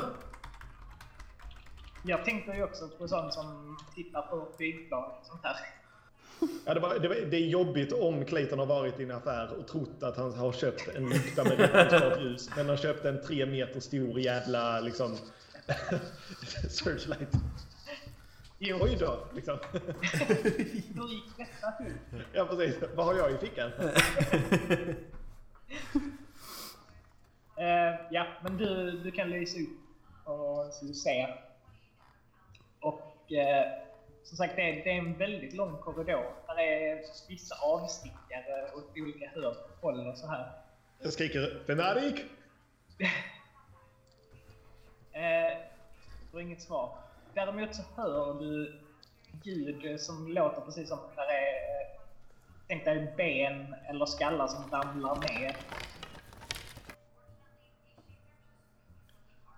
S2: Jag tänkte ju också på sånt som tittar på flygplan och sånt här.
S4: Ja, det, var, det, var, det är jobbigt om Clayton har varit i en affär och trott att han har köpt en lykta med rekordstart ljus. Men han köpte en tre meter stor jävla liksom searchlight.
S2: Jo,
S4: Oj då, liksom.
S2: hur gick detta till?
S4: Ja, precis. Vad har jag i fickan?
S2: Eh, ja, men du, du kan lysa upp och ser. Och eh, som sagt, det är, det är en väldigt lång korridor. Där är vissa avstickare åt olika håll och så här.
S4: Jag skriker Fenaric!
S2: Eh, får inget svar. Däremot så hör du ljud som låter precis som när det är Tänk dig ben eller skallar som ramlar ner.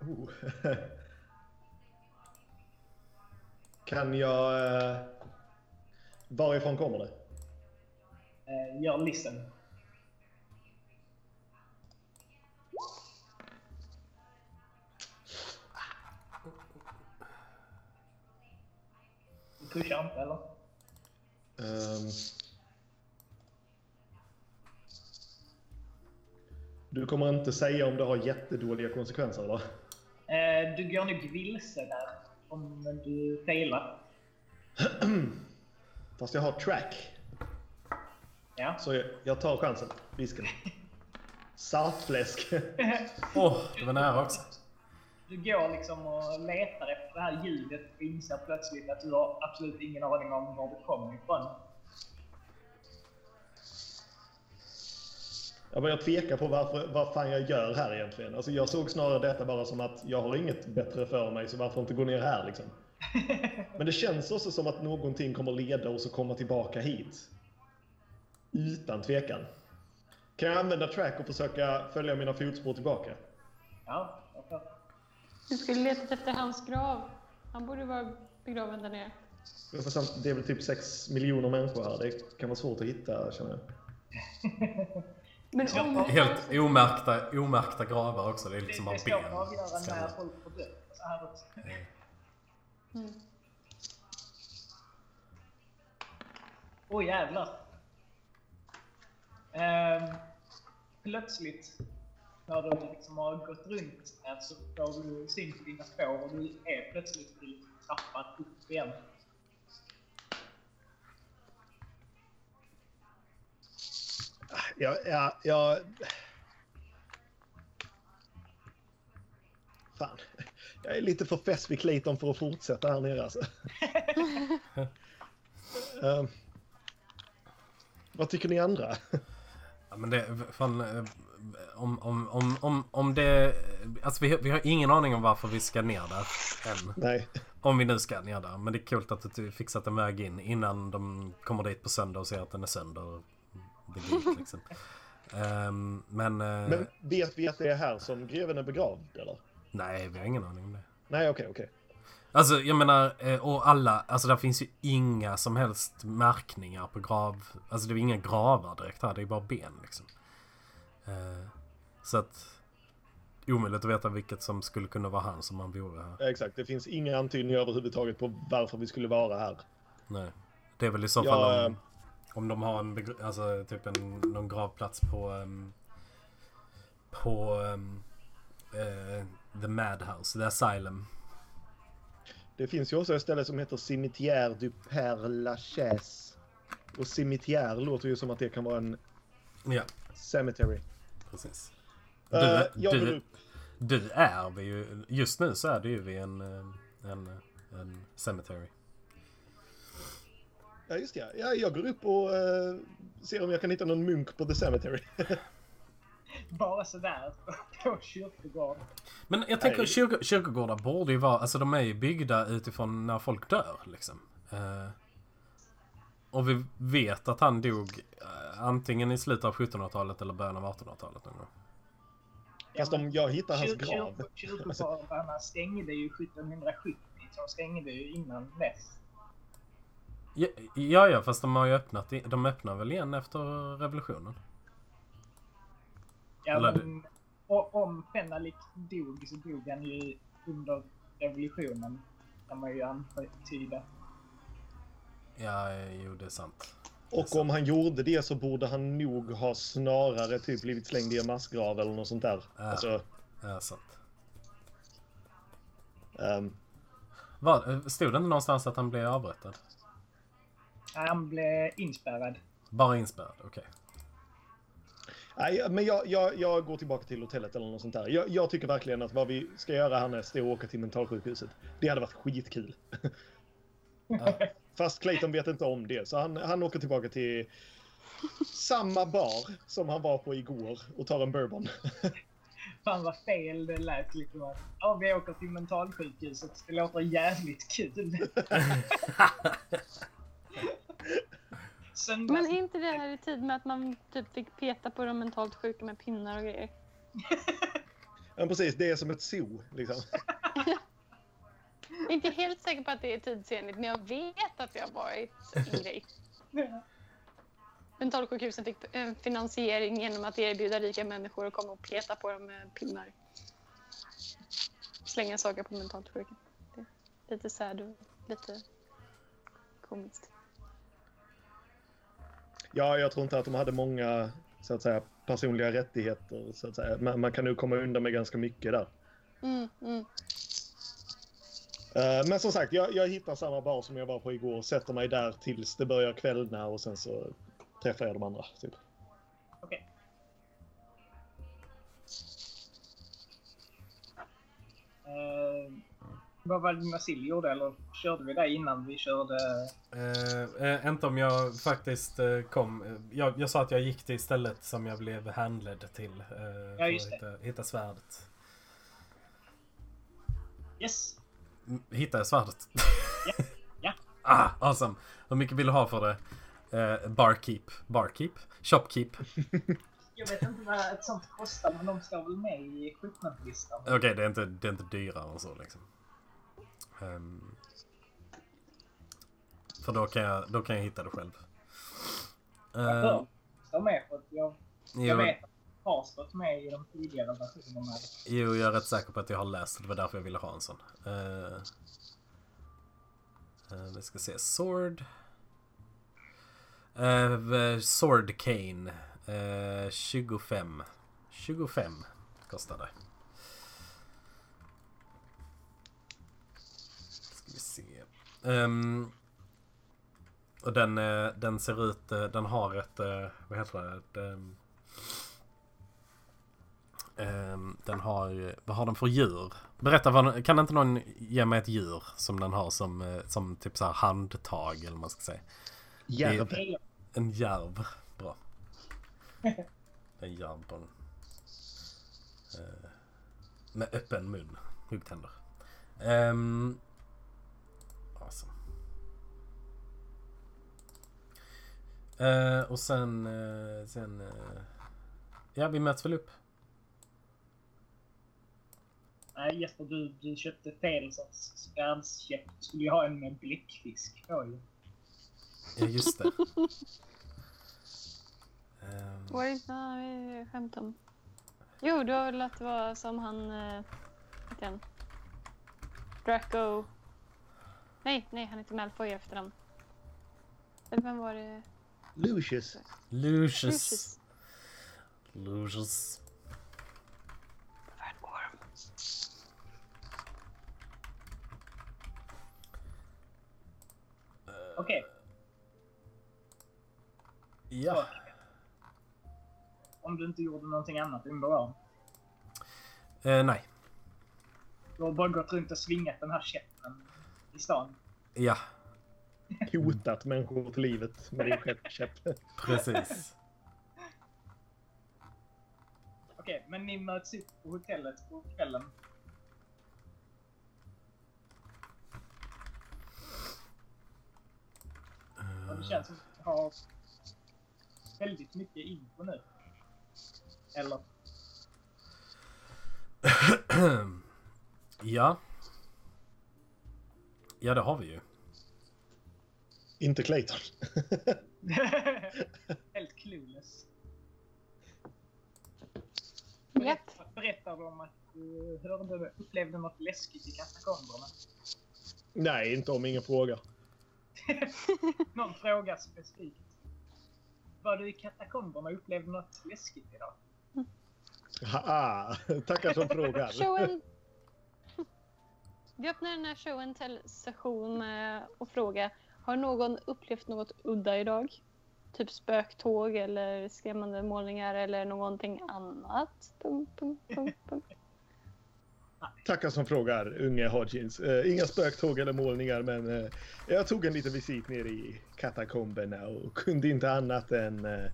S4: Oh. Kan jag... Eh, varifrån kommer det?
S2: Eh, gör listen. Du pushar inte eller?
S4: Ehm. du kommer inte säga om det har jättedåliga konsekvenser eller?
S2: Eh, du går nog vilse där om du failar.
S4: Fast jag har track.
S2: Ja.
S4: Så jag, jag tar chansen. Risken. Saltfläsk.
S3: Åh, det var nära också.
S2: Du går liksom och letar efter det här ljudet och inser plötsligt att du har absolut ingen aning om var det kommer ifrån.
S4: Jag börjar tveka på varför, vad fan jag gör här egentligen. Alltså jag såg snarare detta bara som att jag har inget bättre för mig så varför inte gå ner här liksom. Men det känns också som att någonting kommer leda oss att komma tillbaka hit. Utan tvekan. Kan jag använda track och försöka följa mina fotspår tillbaka?
S2: Ja, varför?
S5: Du skulle letat efter hans grav. Han borde vara begraven där nere.
S4: Men Det är väl typ 6 miljoner människor här. Det kan vara svårt att hitta känner jag.
S5: Men om
S3: Helt omärkta, omärkta gravar också. Det är
S2: Det,
S3: liksom
S2: det
S3: bara
S2: är svårt att
S3: ben.
S2: avgöra när folk får dö. Så här också.
S5: Mm.
S2: Åh oh, jävlar. Ehm, plötsligt när du liksom har gått runt här så får du syn på dina spår och du är plötsligt i trappan upp igen.
S4: Ja, ja, ja... Fan. Jag är lite för fäst vid Clayton för att fortsätta här nere alltså. Ehm, vad tycker ni andra?
S3: Ja, men det, fan, eh, om, om, om, om, om det... Alltså vi, har- vi har ingen aning om varför vi ska ner där än.
S4: Nej.
S3: Om vi nu ska ner där. Men det är kul att du fixat en väg in innan de kommer dit på söndag och ser att den är sönder. Går liksom. Ehm, men, eh,
S4: Men vet vi att det är här som greven är begravd eller?
S3: Nej, vi har ingen aning om det.
S4: Nej, okej, okej.
S3: Alltså jag menar, eh, och alla, alltså där finns ju inga som helst märkningar på grav. Alltså det är inga gravar direkt här, det är bara ben liksom. Eh, Så att, omöjligt att veta vilket som skulle kunna vara han som han vore här.
S4: Exakt, det finns inga antydningar överhuvudtaget på varför vi skulle vara här.
S3: Nej. Det är väl i så
S4: Ja,
S3: fall om,
S4: eh.
S3: Om de har en, alltså, typ en någon gravplats på um, på um, eh, The Madhouse, The Asylum.
S4: Det finns ju också ett ställe som heter Cimetière du Père Lachaise. Och cimetière låter ju som att det kan vara en
S3: Ja,
S4: cemetery.
S3: precis. Du,
S4: jag går
S3: du,
S4: upp.
S3: du är vi ju, just nu så är du ju vid en, eh, en, en cemetery.
S4: Ja, just det. Ja, jag går upp och eh, ser om jag kan hitta någon munk på The Cemetery.
S2: Bara sådär på kyrkogård.
S3: Men jag tänker
S4: Nej.
S3: kyrko, kyrkogårdar borde ju vara, alltså de är ju byggda utifrån när folk dör liksom. Eh, och vi vet att han dog eh, antingen i slutet av 1700-talet eller början av 1800-talet någon gång.
S4: Fast om jag hittar hans grav.
S2: kyr- Kyrkogårdarna stängde ju 1770, så de stängde ju innan dess.
S3: Ja, ja, fast de har ju öppnat, de öppnar väl igen efter revolutionen?
S2: Ja, men o- om Fenalik dog så dog han ju under revolutionen. Kan man ju antyda.
S3: Ja, jo det är sant.
S4: Och om han gjorde det så borde han nog ha snarare typ blivit slängd i en massgrav eller något sånt där.
S3: Ja.
S4: Alltså,
S3: Ja, sant.
S4: ehm,
S3: Vad, eh, stod det inte någonstans att han blev avrättad?
S2: Han blev inspärrad.
S3: Bara inspärrad, okej.
S4: nej, men jag, jag, jag går tillbaka till hotellet eller något sånt där. Jag, jag tycker verkligen att vad vi ska göra härnäst är att åka till mentalsjukhuset. Det hade varit skitkul.
S3: Ja.
S4: Fast Clayton vet inte om det, så han, han åker tillbaka till samma bar som han var på igår och tar en bourbon.
S2: Fan vad fel det lät lite. Var. Ja, vi åker till mentalsjukhuset. Det låter jävligt kul. Söndags...
S5: Men är inte det här i tid med att man typ fick peta på de mentalt sjuka med pinnar och grejer?
S4: Men precis, det är som ett zoo liksom.
S5: Jag är inte helt säker på att det är tidsenligt, men jag vet att det har varit en grej. Mentalsjukhusen fick en finansiering genom att erbjuda rika människor att komma och peta på dem med pinnar. Slänga saker på mentalt sjuka. Det är lite sad och lite komiskt.
S4: Ja, jag tror inte att de hade många så att säga personliga rättigheter så att säga. Men man kan nog komma undan med ganska mycket där.
S5: Mm, mm.
S4: Eh, Men som sagt, jag, jag hittar samma bar som jag var på igår, sätter mig där tills det börjar kvällna och sen så träffar jag de andra. Typ.
S2: Vad var det Vasil gjorde? Eller körde vi det innan vi körde?
S3: Eh, eh, inte om jag faktiskt eh, kom. eh, Jag, jag sa att jag gick till stället som jag blev handled till. Eh, för
S2: just
S3: att hitta, hitta svärdet.
S2: Yes!
S3: Mm, Hittade jag svärdet?
S2: Ja. Ja.
S3: ah, awesome. Hur mycket vill du ha för det? Eh, barkeep. Barkeep? Shopkeep?
S2: Jag vet inte vad ett sånt kostar, men de står väl med i equipmentlistan.
S3: Okej, det, är inte, det är inte dyrare än så liksom. Ehm, för då kan, jag, då kan jag hitta det själv.
S2: Jag
S3: Uh,
S2: bör stå med för att jag, jag
S3: jo,
S2: vet att det har stått med i de tidigare versionerna.
S3: jo, jag är rätt säker på att jag har läst. Det var därför jag ville ha en sån. Uh, uh, vi ska se. Sword. Uh, sword Cane. Uh, 25. 25 kostar det. Ehm, och den, eh, den ser ut, eh, den har ett, eh, vad heter det? Ett, ehm, den har vad har den för djur? Berätta, vad, kan inte någon ge mig ett djur som den har som, som typ så här handtag eller vad man ska säga?
S4: Järv.
S2: Är
S3: En järv. Bra. En järv på en... Med öppen mun. Huggtänder. Um, awesome. Eh, och sen... eh, sen eh, ja, vi möts väl upp.
S2: Nej Jesper, du, du köpte fel sorts svärdskäpp. Du skulle ju ha en med bläckfisk på ju.
S3: Ja, just det. Ehm,
S5: Vad är det? Nej, skämt om. Jo, du har väl att det var som han... Uh, heter han? Draco... Nej, nej, han heter Malfoy i efternamn. Vem var det?
S4: Lucius.
S3: Lucius.
S5: Lucius.
S3: Lucius.
S2: Okej,
S3: Ja.
S2: om du inte gjorde någonting annat under dagen.
S3: Eh, nej.
S2: Du har bara gått runt och svingat den här käppen i stan.
S3: Ja,
S4: Hotat människor till livet med din skeppskäpp.
S3: precis.
S2: Okej, men ni möts upp på hotellet på kvällen. Och det känns som att har väldigt mycket info nu. Eller?
S3: ja. Ja, det har vi ju.
S4: Inte Clayton.
S2: Helt clueless.
S5: Japp.
S2: Berättar du om att du hörde, upplevde något läskigt i katakomberna?
S4: Nej, inte om ingen fråga.
S2: Någon fråga specifikt. Var du i katakomberna och upplevde något läskigt idag?
S4: Haha, tackar som frågar.
S5: Showen... Vi öppnar den här showen till session med att fråga har någon upplevt något udda idag? Typ spöktåg eller skrämmande målningar eller någonting annat? Pum, pum, pum, pum.
S4: Tackar som frågar, unge Hodgins. Uh, inga spöktåg eller målningar, men uh, jag tog en liten visit ner i katakomberna och kunde inte annat än uh,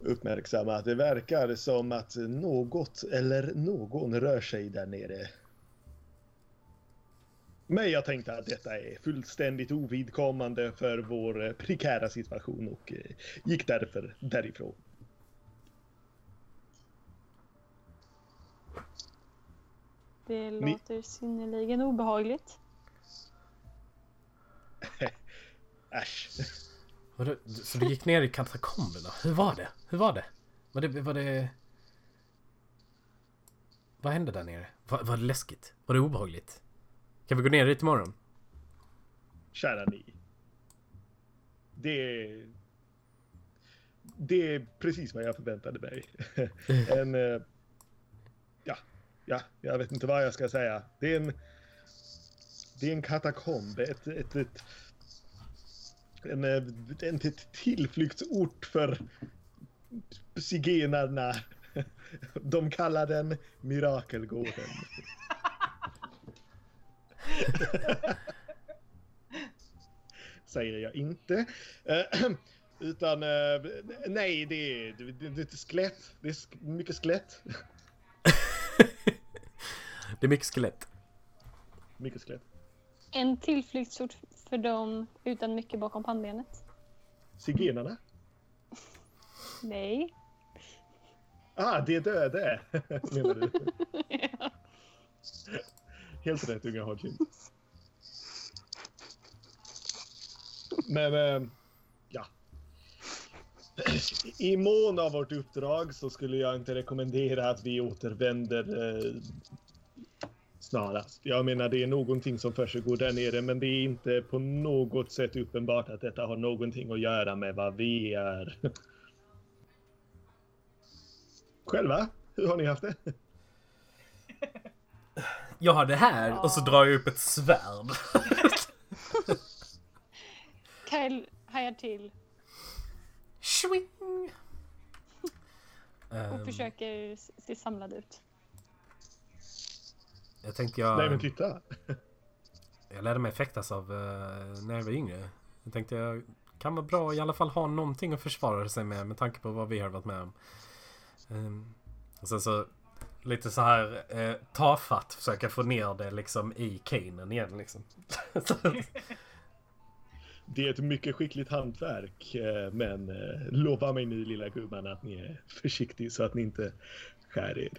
S4: uppmärksamma att det verkar som att något eller någon rör sig där nere. Men jag tänkte att detta är fullständigt ovidkommande för vår eh, prekära situation och eh, gick därför därifrån.
S5: Det
S4: Ni-
S5: låter synnerligen obehagligt.
S4: Äsch.
S3: Vadå? Så du gick ner i katakomberna? Hur var det? Hur var det? Var det... Var det... Vad hände där nere? Var, var det läskigt? Var det obehagligt? Kan vi gå ner dit imorgon?
S4: Kära ni. Det är... Det är precis vad jag förväntade mig. en... eh, Ja, ja, jag vet inte vad jag ska säga. Det är en... Det är en katakomb, ett, ett, ett, en, eh, en tillflyktsort för zigenarna. De kallar den Mirakelgården. Säger jag inte. Eh, Utan, eh, nej, det är, det, är ett skelett. Det är mycket skelett.
S3: Det är mycket skelett.
S4: Mycket skelett.
S5: En tillflyktsort för dem utan mycket bakom pannbenet.
S4: Zigenarna?
S5: Nej.
S4: Ah, det är döde, menar du? Helt rätt, unga Hodgkin. Men, eh, ja. I mån av vårt uppdrag så skulle jag inte rekommendera att vi återvänder eh, snarast. Jag menar, det är någonting som försiggår där nere, men det är inte på något sätt uppenbart att detta har någonting att göra med vad vi är. Själva? Hur har ni haft det?
S3: Jag har det här och så drar jag upp ett svärd.
S5: Kyle hajar till
S3: Swing!
S5: och
S3: Ehm,
S5: försöker se samlad ut.
S3: Jag tänkte jag...
S4: Nej men titta.
S3: Jag lärde mig fäktas av eh, när jag var yngre. Jag tänkte jag kan vara bra i alla fall ha någonting att försvara sig med med tanke på vad vi har varit med om. Um, och sen så lite så här eh, tafatt försöka få ner det liksom i kanen igen liksom.
S4: Det är ett mycket skickligt hantverk, eh, men eh, lova mig nu lilla gumman att ni är försiktig så att ni inte skär er.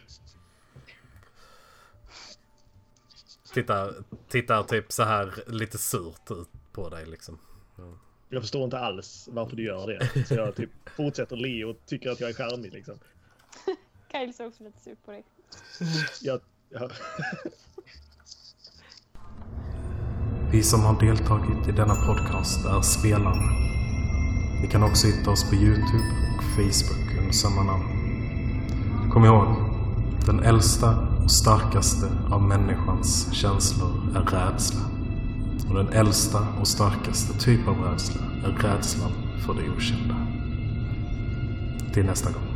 S3: tittar, tittar typ så här lite surt ut på dig liksom.
S4: Jag förstår inte alls varför du gör det. Så jag typ fortsätter le och tycker att jag är charmig liksom.
S5: Kyle ser också lite sur på dig.
S4: Jag, ja.
S3: Vi som har deltagit i denna podcast är spelarna. Ni kan också hitta oss på Youtube och Facebook under samma namn. Kom ihåg, den äldsta och starkaste av människans känslor är rädsla. Och den äldsta och starkaste typ av rädsla är rädslan för det okända. Till nästa gång.